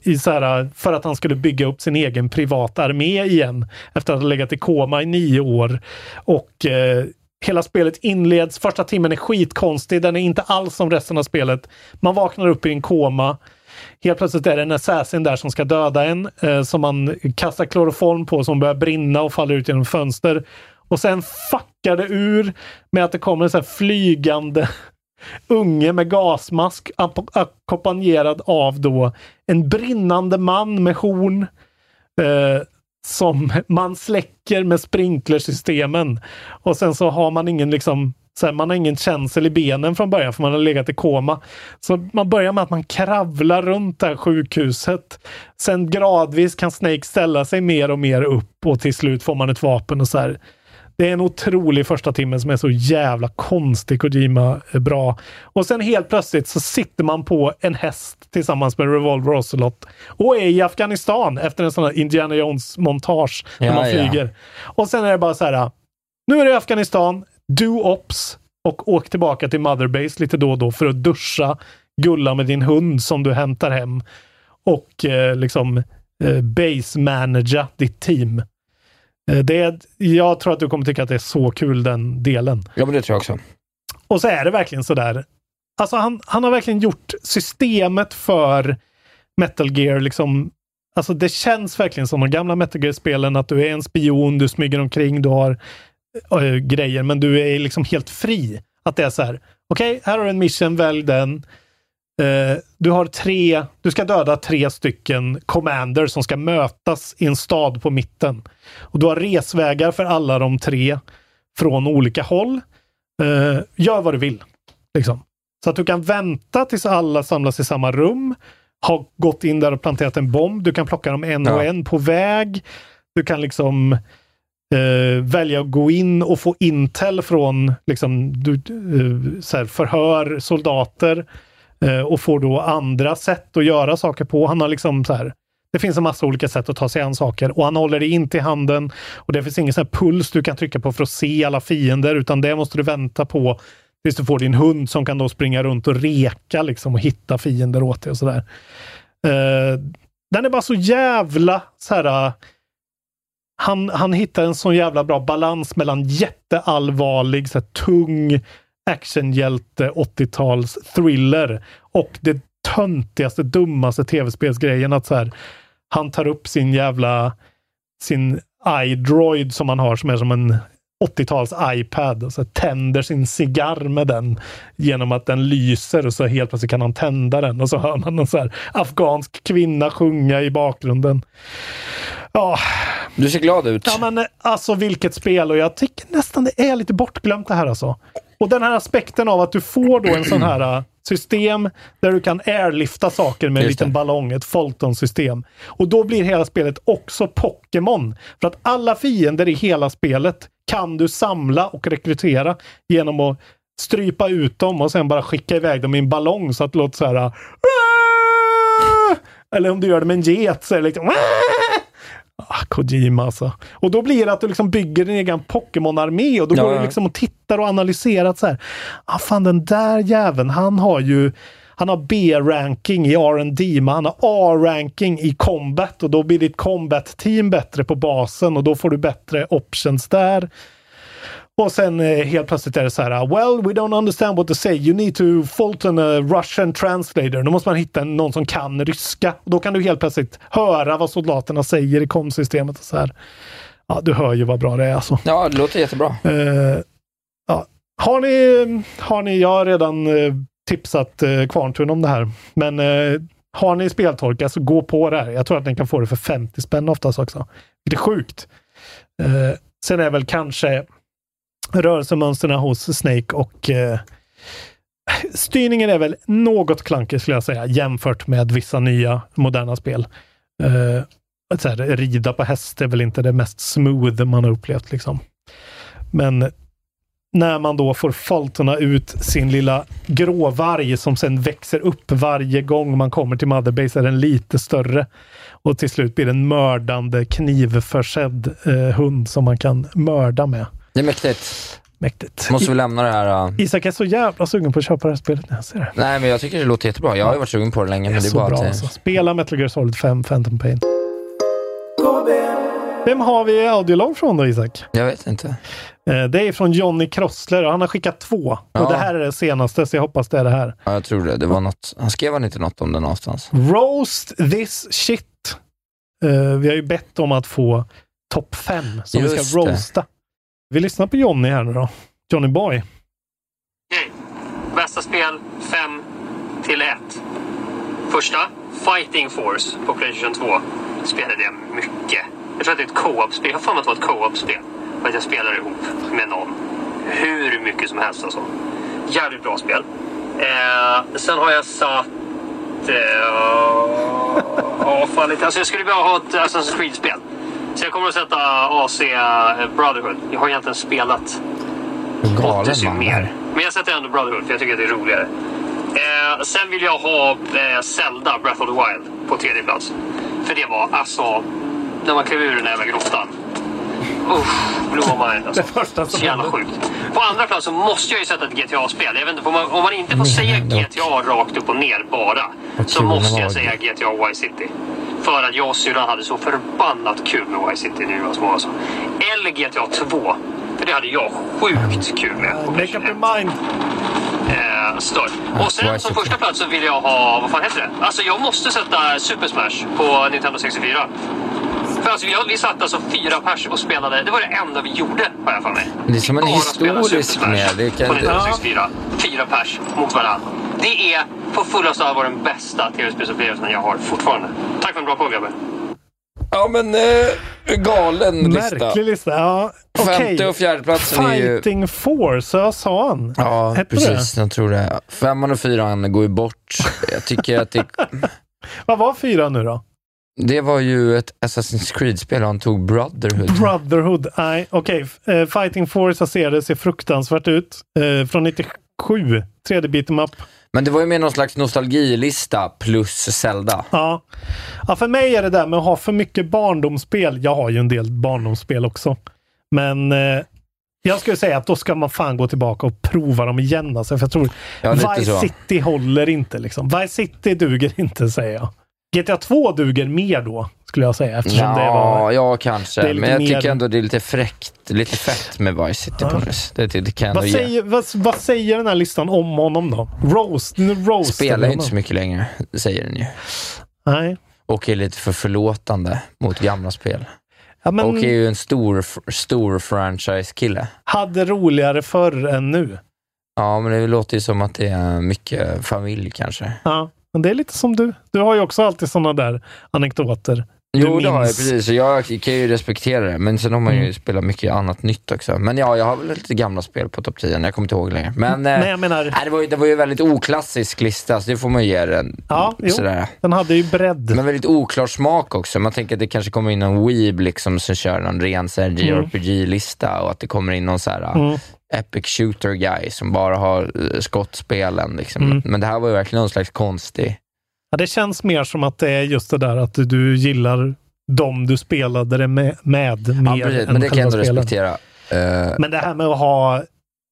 S6: i så här, för att han skulle bygga upp sin egen privata armé igen efter att ha legat i koma i nio år. Och eh, hela spelet inleds, första timmen är skitkonstig, den är inte alls som resten av spelet. Man vaknar upp i en koma. Helt plötsligt är det en assassin där som ska döda en, eh, som man kastar kloroform på som börjar brinna och faller ut genom fönster. Och sen fuckar det ur med att det kommer en sån här flygande unge med gasmask ackompanjerad av då en brinnande man med horn eh, som man släcker med sprinklersystemen. Och sen så har man ingen liksom så här, man har ingen känsel i benen från början för man har legat i koma. Så man börjar med att man kravlar runt det här sjukhuset. Sen gradvis kan Snake ställa sig mer och mer upp och till slut får man ett vapen och så här. Det är en otrolig första timme som är så jävla konstig Kojima är bra. Och sen helt plötsligt så sitter man på en häst tillsammans med Revolver Ocelot och är i Afghanistan efter en sån här Indiana Jones-montage när
S7: Ja,
S6: man
S7: ja.
S6: flyger. Och sen är det bara så här. Nu är det Afghanistan, do ops och åk tillbaka till Motherbase lite då och då för att duscha, gulla med din hund som du hämtar hem och eh, liksom eh, base managera ditt team. Eh, det jag tror att du kommer tycka att det är så kul den delen.
S7: Ja, men det tror jag också.
S6: Och så är det verkligen sådär. Alltså han, han har verkligen gjort systemet för Metal Gear liksom Alltså det känns verkligen som de gamla Metal Gear-spelen att du är en spion, du smyger omkring, du har äh, grejer, men du är liksom helt fri. Att det är så här, okej, här har du en mission, välj den. Eh, du har tre, du ska döda tre stycken commander som ska mötas i en stad på mitten. Och du har resvägar för alla de tre från olika håll. Eh, gör vad du vill. Liksom. Så att du kan vänta tills alla samlas i samma rum. Har gått in där och planterat en bomb. Du kan plocka dem en och
S7: Ja.
S6: en på väg. Du kan liksom eh, välja att gå in och få intel från liksom, du, förhör soldater Eh, och får då andra sätt att göra saker på. Han har liksom så här, det finns en massa olika sätt att ta sig an saker och han håller det inte i handen och det finns ingen sån här puls du kan trycka på för att se alla fiender utan det måste du vänta på tills du får din hund som kan då springa runt och reka liksom och hitta fiender åt dig och sådär. Uh, eh, den är bara så jävla så här. Eh, han, han hittar en så jävla bra balans mellan jätteallvarlig, så här, tung actionhjälte 80-tals thriller och det töntigaste, dummaste tv-spelsgrejen att så här, han tar upp sin jävla sin iDroid som han har som är som en 80-tals iPad och så tänder sin cigarr med den genom att den lyser och så helt plötsligt kan han tända den och så hör man en så här afghansk kvinna sjunga i bakgrunden. Ja.
S7: Du ser glad ut.
S6: Ja, men alltså vilket spel och jag tycker nästan det är lite bortglömt det här alltså. Och den här aspekten av att du får då en sån här eh, system där du kan airlifta saker med en
S7: Just
S6: liten
S7: det.
S6: ballong, ett Fulton-system. Och då blir hela spelet också Pokémon. För att alla fiender i hela spelet kan du samla och rekrytera genom att strypa ut dem och sen bara skicka iväg dem i en ballong så att det låter så här. Eller om du gör det med en get så är det liksom Ah, Kojima alltså. Och då blir det att du liksom bygger din egen Pokémon-armé och då
S7: Ja,
S6: går du liksom och tittar och analyserar att så här. Ah, fan den där jäveln, han har ju han har B-ranking i R&D men han har A-ranking i combat och då blir ditt combat-team bättre på basen och då får du bättre options där. Och sen eh, helt plötsligt är det så här, well, we don't understand what to say. You need to Fulton a Russian translator. Då måste man hitta någon som kan ryska. Och då kan du helt plötsligt höra vad soldaterna säger i komsystemet och så här. Ja, du hör ju vad bra det är alltså.
S7: Ja, det låter jättebra.
S6: Eh, ja. Har ni, har ni, jag har redan eh, tipsat eh, Kvarntun om det här, men eh, har ni speltorka så gå på det här. Jag tror att ni kan få det för 50 spänn oftast också. Det är sjukt. Eh, sen är väl kanske rörelsemönstren hos Snake och eh, styrningen är väl något klankig skulle jag säga jämfört med vissa nya moderna spel. Eh, att så här, rida på häst är väl inte det mest smooth man har upplevt liksom. Men när man då får falterna ut sin lilla gråvarg som sen växer upp varje gång man kommer till Motherbase är den lite större. Och till slut blir det en mördande knivförsedd eh, hund som man kan mörda med.
S7: Det är mäktigt.
S6: Mäktigt.
S7: Måste vi lämna det här? uh,
S6: Isak är så jävla sugen på att köpa det här spelet när jag ser det.
S7: Nej, men jag tycker det låter jättebra. Jag har ju varit sugen på det länge,
S6: Det är
S7: men det är
S6: så
S7: bara
S6: bra
S7: att...
S6: alltså. Spela Metal Gear Solid 5 Phantom Pain. Vem har vi audiolog från då Isak?
S7: Jag vet inte.
S6: Eh, Det är från Johnny Krossler och han har skickat två.
S7: Ja.
S6: Och det här är det senaste, så jag hoppas det är det här.
S7: Ja, jag tror det. Det var något... Han skrev han inte något om det någonstans?
S6: Roast this shit. Eh, vi har ju bett om att få topp fem som vi
S7: Just
S6: ska
S7: det.
S6: roasta. Vi lyssnar på Johnny här nu då. Johnny Boy. Mm.
S13: Bästa spel 5 till 1. Första, Fighting Force på Playstation 2. Spelade jag mycket. Jag tror att det är ett co-op-spel. Jag har för mig att det var ett co-op-spel. Och att jag spelar ihop med någon. Hur mycket som helst alltså. Jävligt bra spel. Eh, sen har jag satt... Eh, ja, fan lite. Alltså jag skulle vilja ha ett Assassin's Creed-spel. Så jag kommer att sätta AC Brotherhood. Jag har egentligen spelat Odyssey
S7: man.
S13: mer. Men jag sätter ändå Brotherhood för jag tycker att det är roligare. Eh, sen vill jag ha eh, Zelda Breath of the Wild på tredje plats. För det var alltså, när man klev ur den jävla grottan. Blew my mind alltså.
S6: Det första som
S13: Så jävla sjukt. På andra plats så måste jag ju sätta ett GTA-spel. Jag vet inte, om man, om man inte får säga GTA rakt upp och ner bara. Så måste jag säga GTA Vice City. För att jag och syrran hade så förbannat kul med Vice City var små alltså. Eller GTA 2. För det hade jag sjukt kul med. på
S6: Make up your mind.
S13: Eh, stör. Och sen som första plats så vill jag ha, vad fan heter det? Alltså jag måste sätta Super Smash på Nintendo 64. För alltså vi, vi satt alltså fyra pers och spelade, det var det enda vi gjorde har jag för mig.
S7: Det är som en
S13: Bara
S7: historisk med. Det
S13: På
S7: kan,
S13: Nintendo
S7: ja.
S13: 64. Fyra pers mot varandra. Det är på fullaste allvar den bästa tv-spelsupplevelsen jag har fortfarande. Tack för en bra podd grabbar.
S7: ja, men eh, galen lista.
S6: Märklig lista. Ja, okej.
S7: Femte och fjärdeplatsen är ju...
S6: Fighting Force, vad sa han?
S7: Ja,
S6: Hette
S7: precis. Jag tror det. Femman och fyran går ju bort. Jag tycker att det,
S6: Vad var fyra nu då?
S7: Det var ju ett Assassin's Creed-spel han tog Brotherhood.
S6: Brotherhood. Nej, okej. Eh, Fighting Force, jag ser det, ser fruktansvärt ut. Eh, från 97. 3D beat'em up.
S7: Men det var ju mer någon slags nostalgilista plus Zelda.
S6: Ja. ja, för mig är det där med att ha för mycket barndomsspel. Jag har ju en del barndomsspel också. Men eh, jag skulle säga att då ska man fan gå tillbaka och prova dem igen. Alltså, för jag tror
S7: Ja,
S6: Vice. City håller inte. Liksom. Vice City duger inte, säger jag. GTA 2 duger mer då, skulle jag säga. Eftersom det
S7: Ja,
S6: var...
S7: ja, kanske. Men jag
S6: mer-
S7: tycker ändå det är lite fräckt, lite fett med Vice City på något vis. det, det, kan
S6: Vad
S7: ge.
S6: säger, vad, vad säger den här listan om honom då? Roast? Nu roastar
S7: Spelar ju inte så mycket längre, säger den ju.
S6: Nej.
S7: Och är lite för förlåtande mot gamla spel.
S6: Ja, men
S7: Och är ju en stor, stor franchise-kille.
S6: hade roligare förr än nu.
S7: Ja, men det låter ju som att det är mycket familj kanske.
S6: Ja, men det är lite som du. Du har ju också alltid sådana där anekdoter.
S7: Jo,
S6: du
S7: det har jag
S6: minns.
S7: precis. Jag kan ju respektera det. Men sen har man ju
S6: Mm.
S7: spelat mycket annat nytt också. Men ja, jag har väl lite gamla spel på topp 10. Jag kommer inte ihåg längre. Men,
S6: Men
S7: eh,
S6: jag menar,
S7: nej, det, var ju, det var ju en väldigt oklassisk lista, så det får man ju ge den.
S6: ja, jo,
S7: Sådär.
S6: den hade ju bredd.
S7: Men väldigt oklar smak också. Man tänker att det kanske kommer in någon weeb liksom, som kör någon ren här, JRPG-lista och att det kommer in någon så här,
S6: Mm.
S7: Epic shooter guy som bara har uh, skottspelen. Liksom.
S6: Mm.
S7: Men det här var ju verkligen någon slags konstig...
S6: Ja, det känns mer som att det är just det där att du, gillar dem du spelade det med, med
S7: Ja,
S6: mer
S7: precis,
S6: än
S7: men det kan jag respektera. Eh,
S6: Men det här med att ha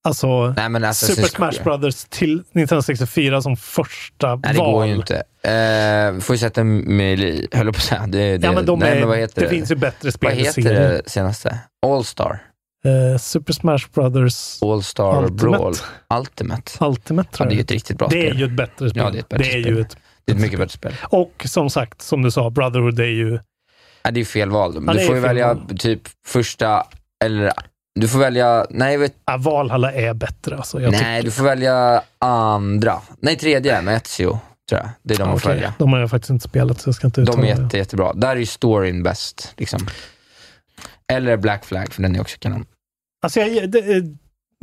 S6: alltså,
S7: nej, men Assassin's
S6: Super Smash Brothers till 1964 som första
S7: Nej, det
S6: val.
S7: går ju inte. Uh, får ju sätta Melee, höll jag på att säga. Det, det,
S6: Ja, men de
S7: nej,
S6: är,
S7: men vad heter
S6: det,
S7: det?
S6: finns ju bättre spel
S7: vad
S6: i
S7: heter det senaste? All-Star?
S6: Eh, Super Smash Brothers
S7: All-Star
S6: Ultimate.
S7: Brawl? Ultimate?
S6: Ultimate
S7: Ja,
S6: tror
S7: det är ju ett riktigt bra
S6: det
S7: spel.
S6: är ju ett bättre spel.
S7: Ja, det är ett bättre
S6: det är
S7: spel.
S6: ju ett,
S7: Det är ett mycket bättre spel.
S6: och som sagt, som du sa, Brotherhood är ju...
S7: Nej, det är fel val.
S6: Ja,
S7: du
S6: det är
S7: får ju välja
S6: val.
S7: typ första, eller du får välja, nej, vet,
S6: Ja, Valhalla är bättre alltså. Jag
S7: nej
S6: tycker-
S7: du får välja andra. Nej, tredje med Ezio, tror jag. Det är de
S6: Ja,
S7: får
S6: okej.
S7: välja.
S6: De har jag faktiskt inte spelat så jag ska inte
S7: De
S6: uttala
S7: är
S6: det.
S7: jätte, jättebra. Där är ju storyn bäst. Liksom. Eller Black Flag, för den är också kanon.
S6: Alltså, jag, det, eh,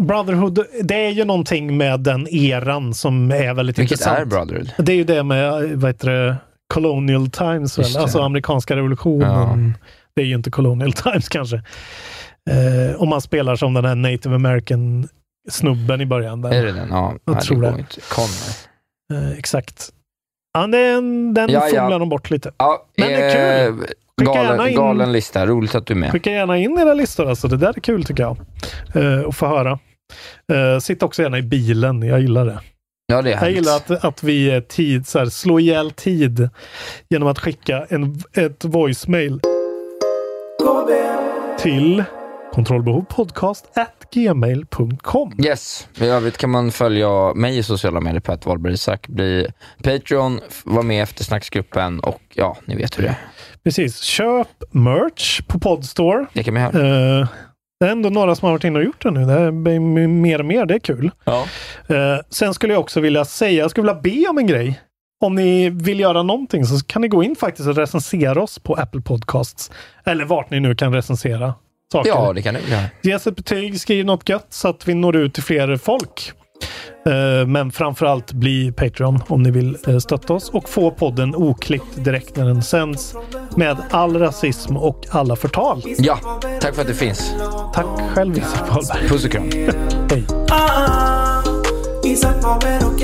S6: Brotherhood, det är ju någonting med den eran som är väldigt
S7: Vilket
S6: intressant.
S7: är Brotherhood?
S6: Det är ju det med, eh, vad heter det, Colonial Times, väl? alltså amerikanska revolutionen. Det är ju inte Colonial Times kanske. Eh, om man spelar som den här native american snubben i början. Där.
S7: Är det den? Ja,
S6: Jag
S7: nej,
S6: tror
S7: det
S6: det. Eh, exakt. Ja, den den
S7: Ja, ja.
S6: fumlar de bort lite.
S7: Ja,
S6: Men det är kul.
S7: Eh, Galen,
S6: in-
S7: galen lista. Roligt att du är med.
S6: Skicka gärna in era listor. Alltså. Det där är kul tycker jag. Uh, att få höra. Uh, sitt också gärna i bilen. Jag gillar det.
S7: Ja, det är
S6: Jag
S7: härligt.
S6: gillar att, att vi är tid, så här, slå ihjäl tid genom att skicka en, ett voicemail till kontrollbehovpodcast at gmail.com.
S7: Yes. I övrigt kan man följa mig i sociala medier på att Wahlberg Isak, bli Patreon, vara med i eftersnacksgruppen och ja, ni vet hur det är.
S6: Precis. Köp merch på Podstore.
S7: Det kan man göra.
S6: Eh, det är ändå några som har varit inne och gjort det nu. Det är mer och mer. Det är kul.
S7: Ja.
S6: Eh, sen skulle jag också vilja säga, jag skulle vilja be om en grej. Om ni vill göra någonting så kan ni gå in faktiskt och recensera oss på Apple Podcasts. Eller vart ni nu kan recensera saker.
S7: Ja, det kan du göra.
S6: Ge oss ett betyg, skriv något gött så att vi når ut till fler folk. Eh, Men framförallt bli Patreon om ni vill eh, stötta oss och få podden oklippt direkt när den sänds med all rasism och alla förtal.
S7: Ja, tack för att det finns.
S6: Tack själv Isak Wahlberg.
S7: Puss och kram.
S6: Hej.
S5: Ah, Isaac Faber och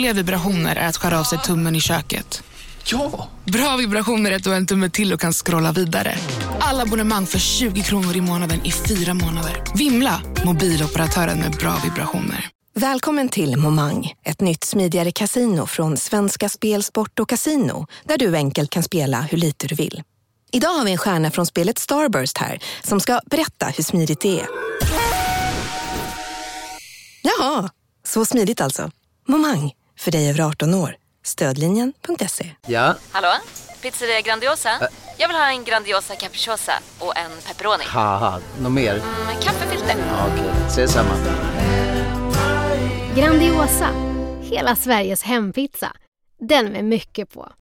S14: Dåliga vibrationer är att skära av sig tummen i köket. Ja! Bra vibrationer är att du har en tumme till och kan scrolla vidare. Alla abonnemang för 20 kronor i månaden i fyra månader. Vimla! Mobiloperatören med bra vibrationer.
S15: Välkommen till Momang, ett nytt smidigare casino från Svenska Spel, Sport och Casino där du enkelt kan spela hur lite du vill. Idag har vi en stjärna från spelet Starburst här som ska berätta hur smidigt det är. Jaha, så smidigt alltså. Momang, för dig över 18 år. Stödlinjen.se.
S16: Ja,
S17: Hallå? Pizzeria Grandiosa? Jag vill ha en Grandiosa capriciosa och en pepperoni.
S16: något mer?
S17: Med kaffefilter.
S16: Ja, Okej, ses samma.
S18: Grandiosa, hela Sveriges hempizza. Den med mycket på.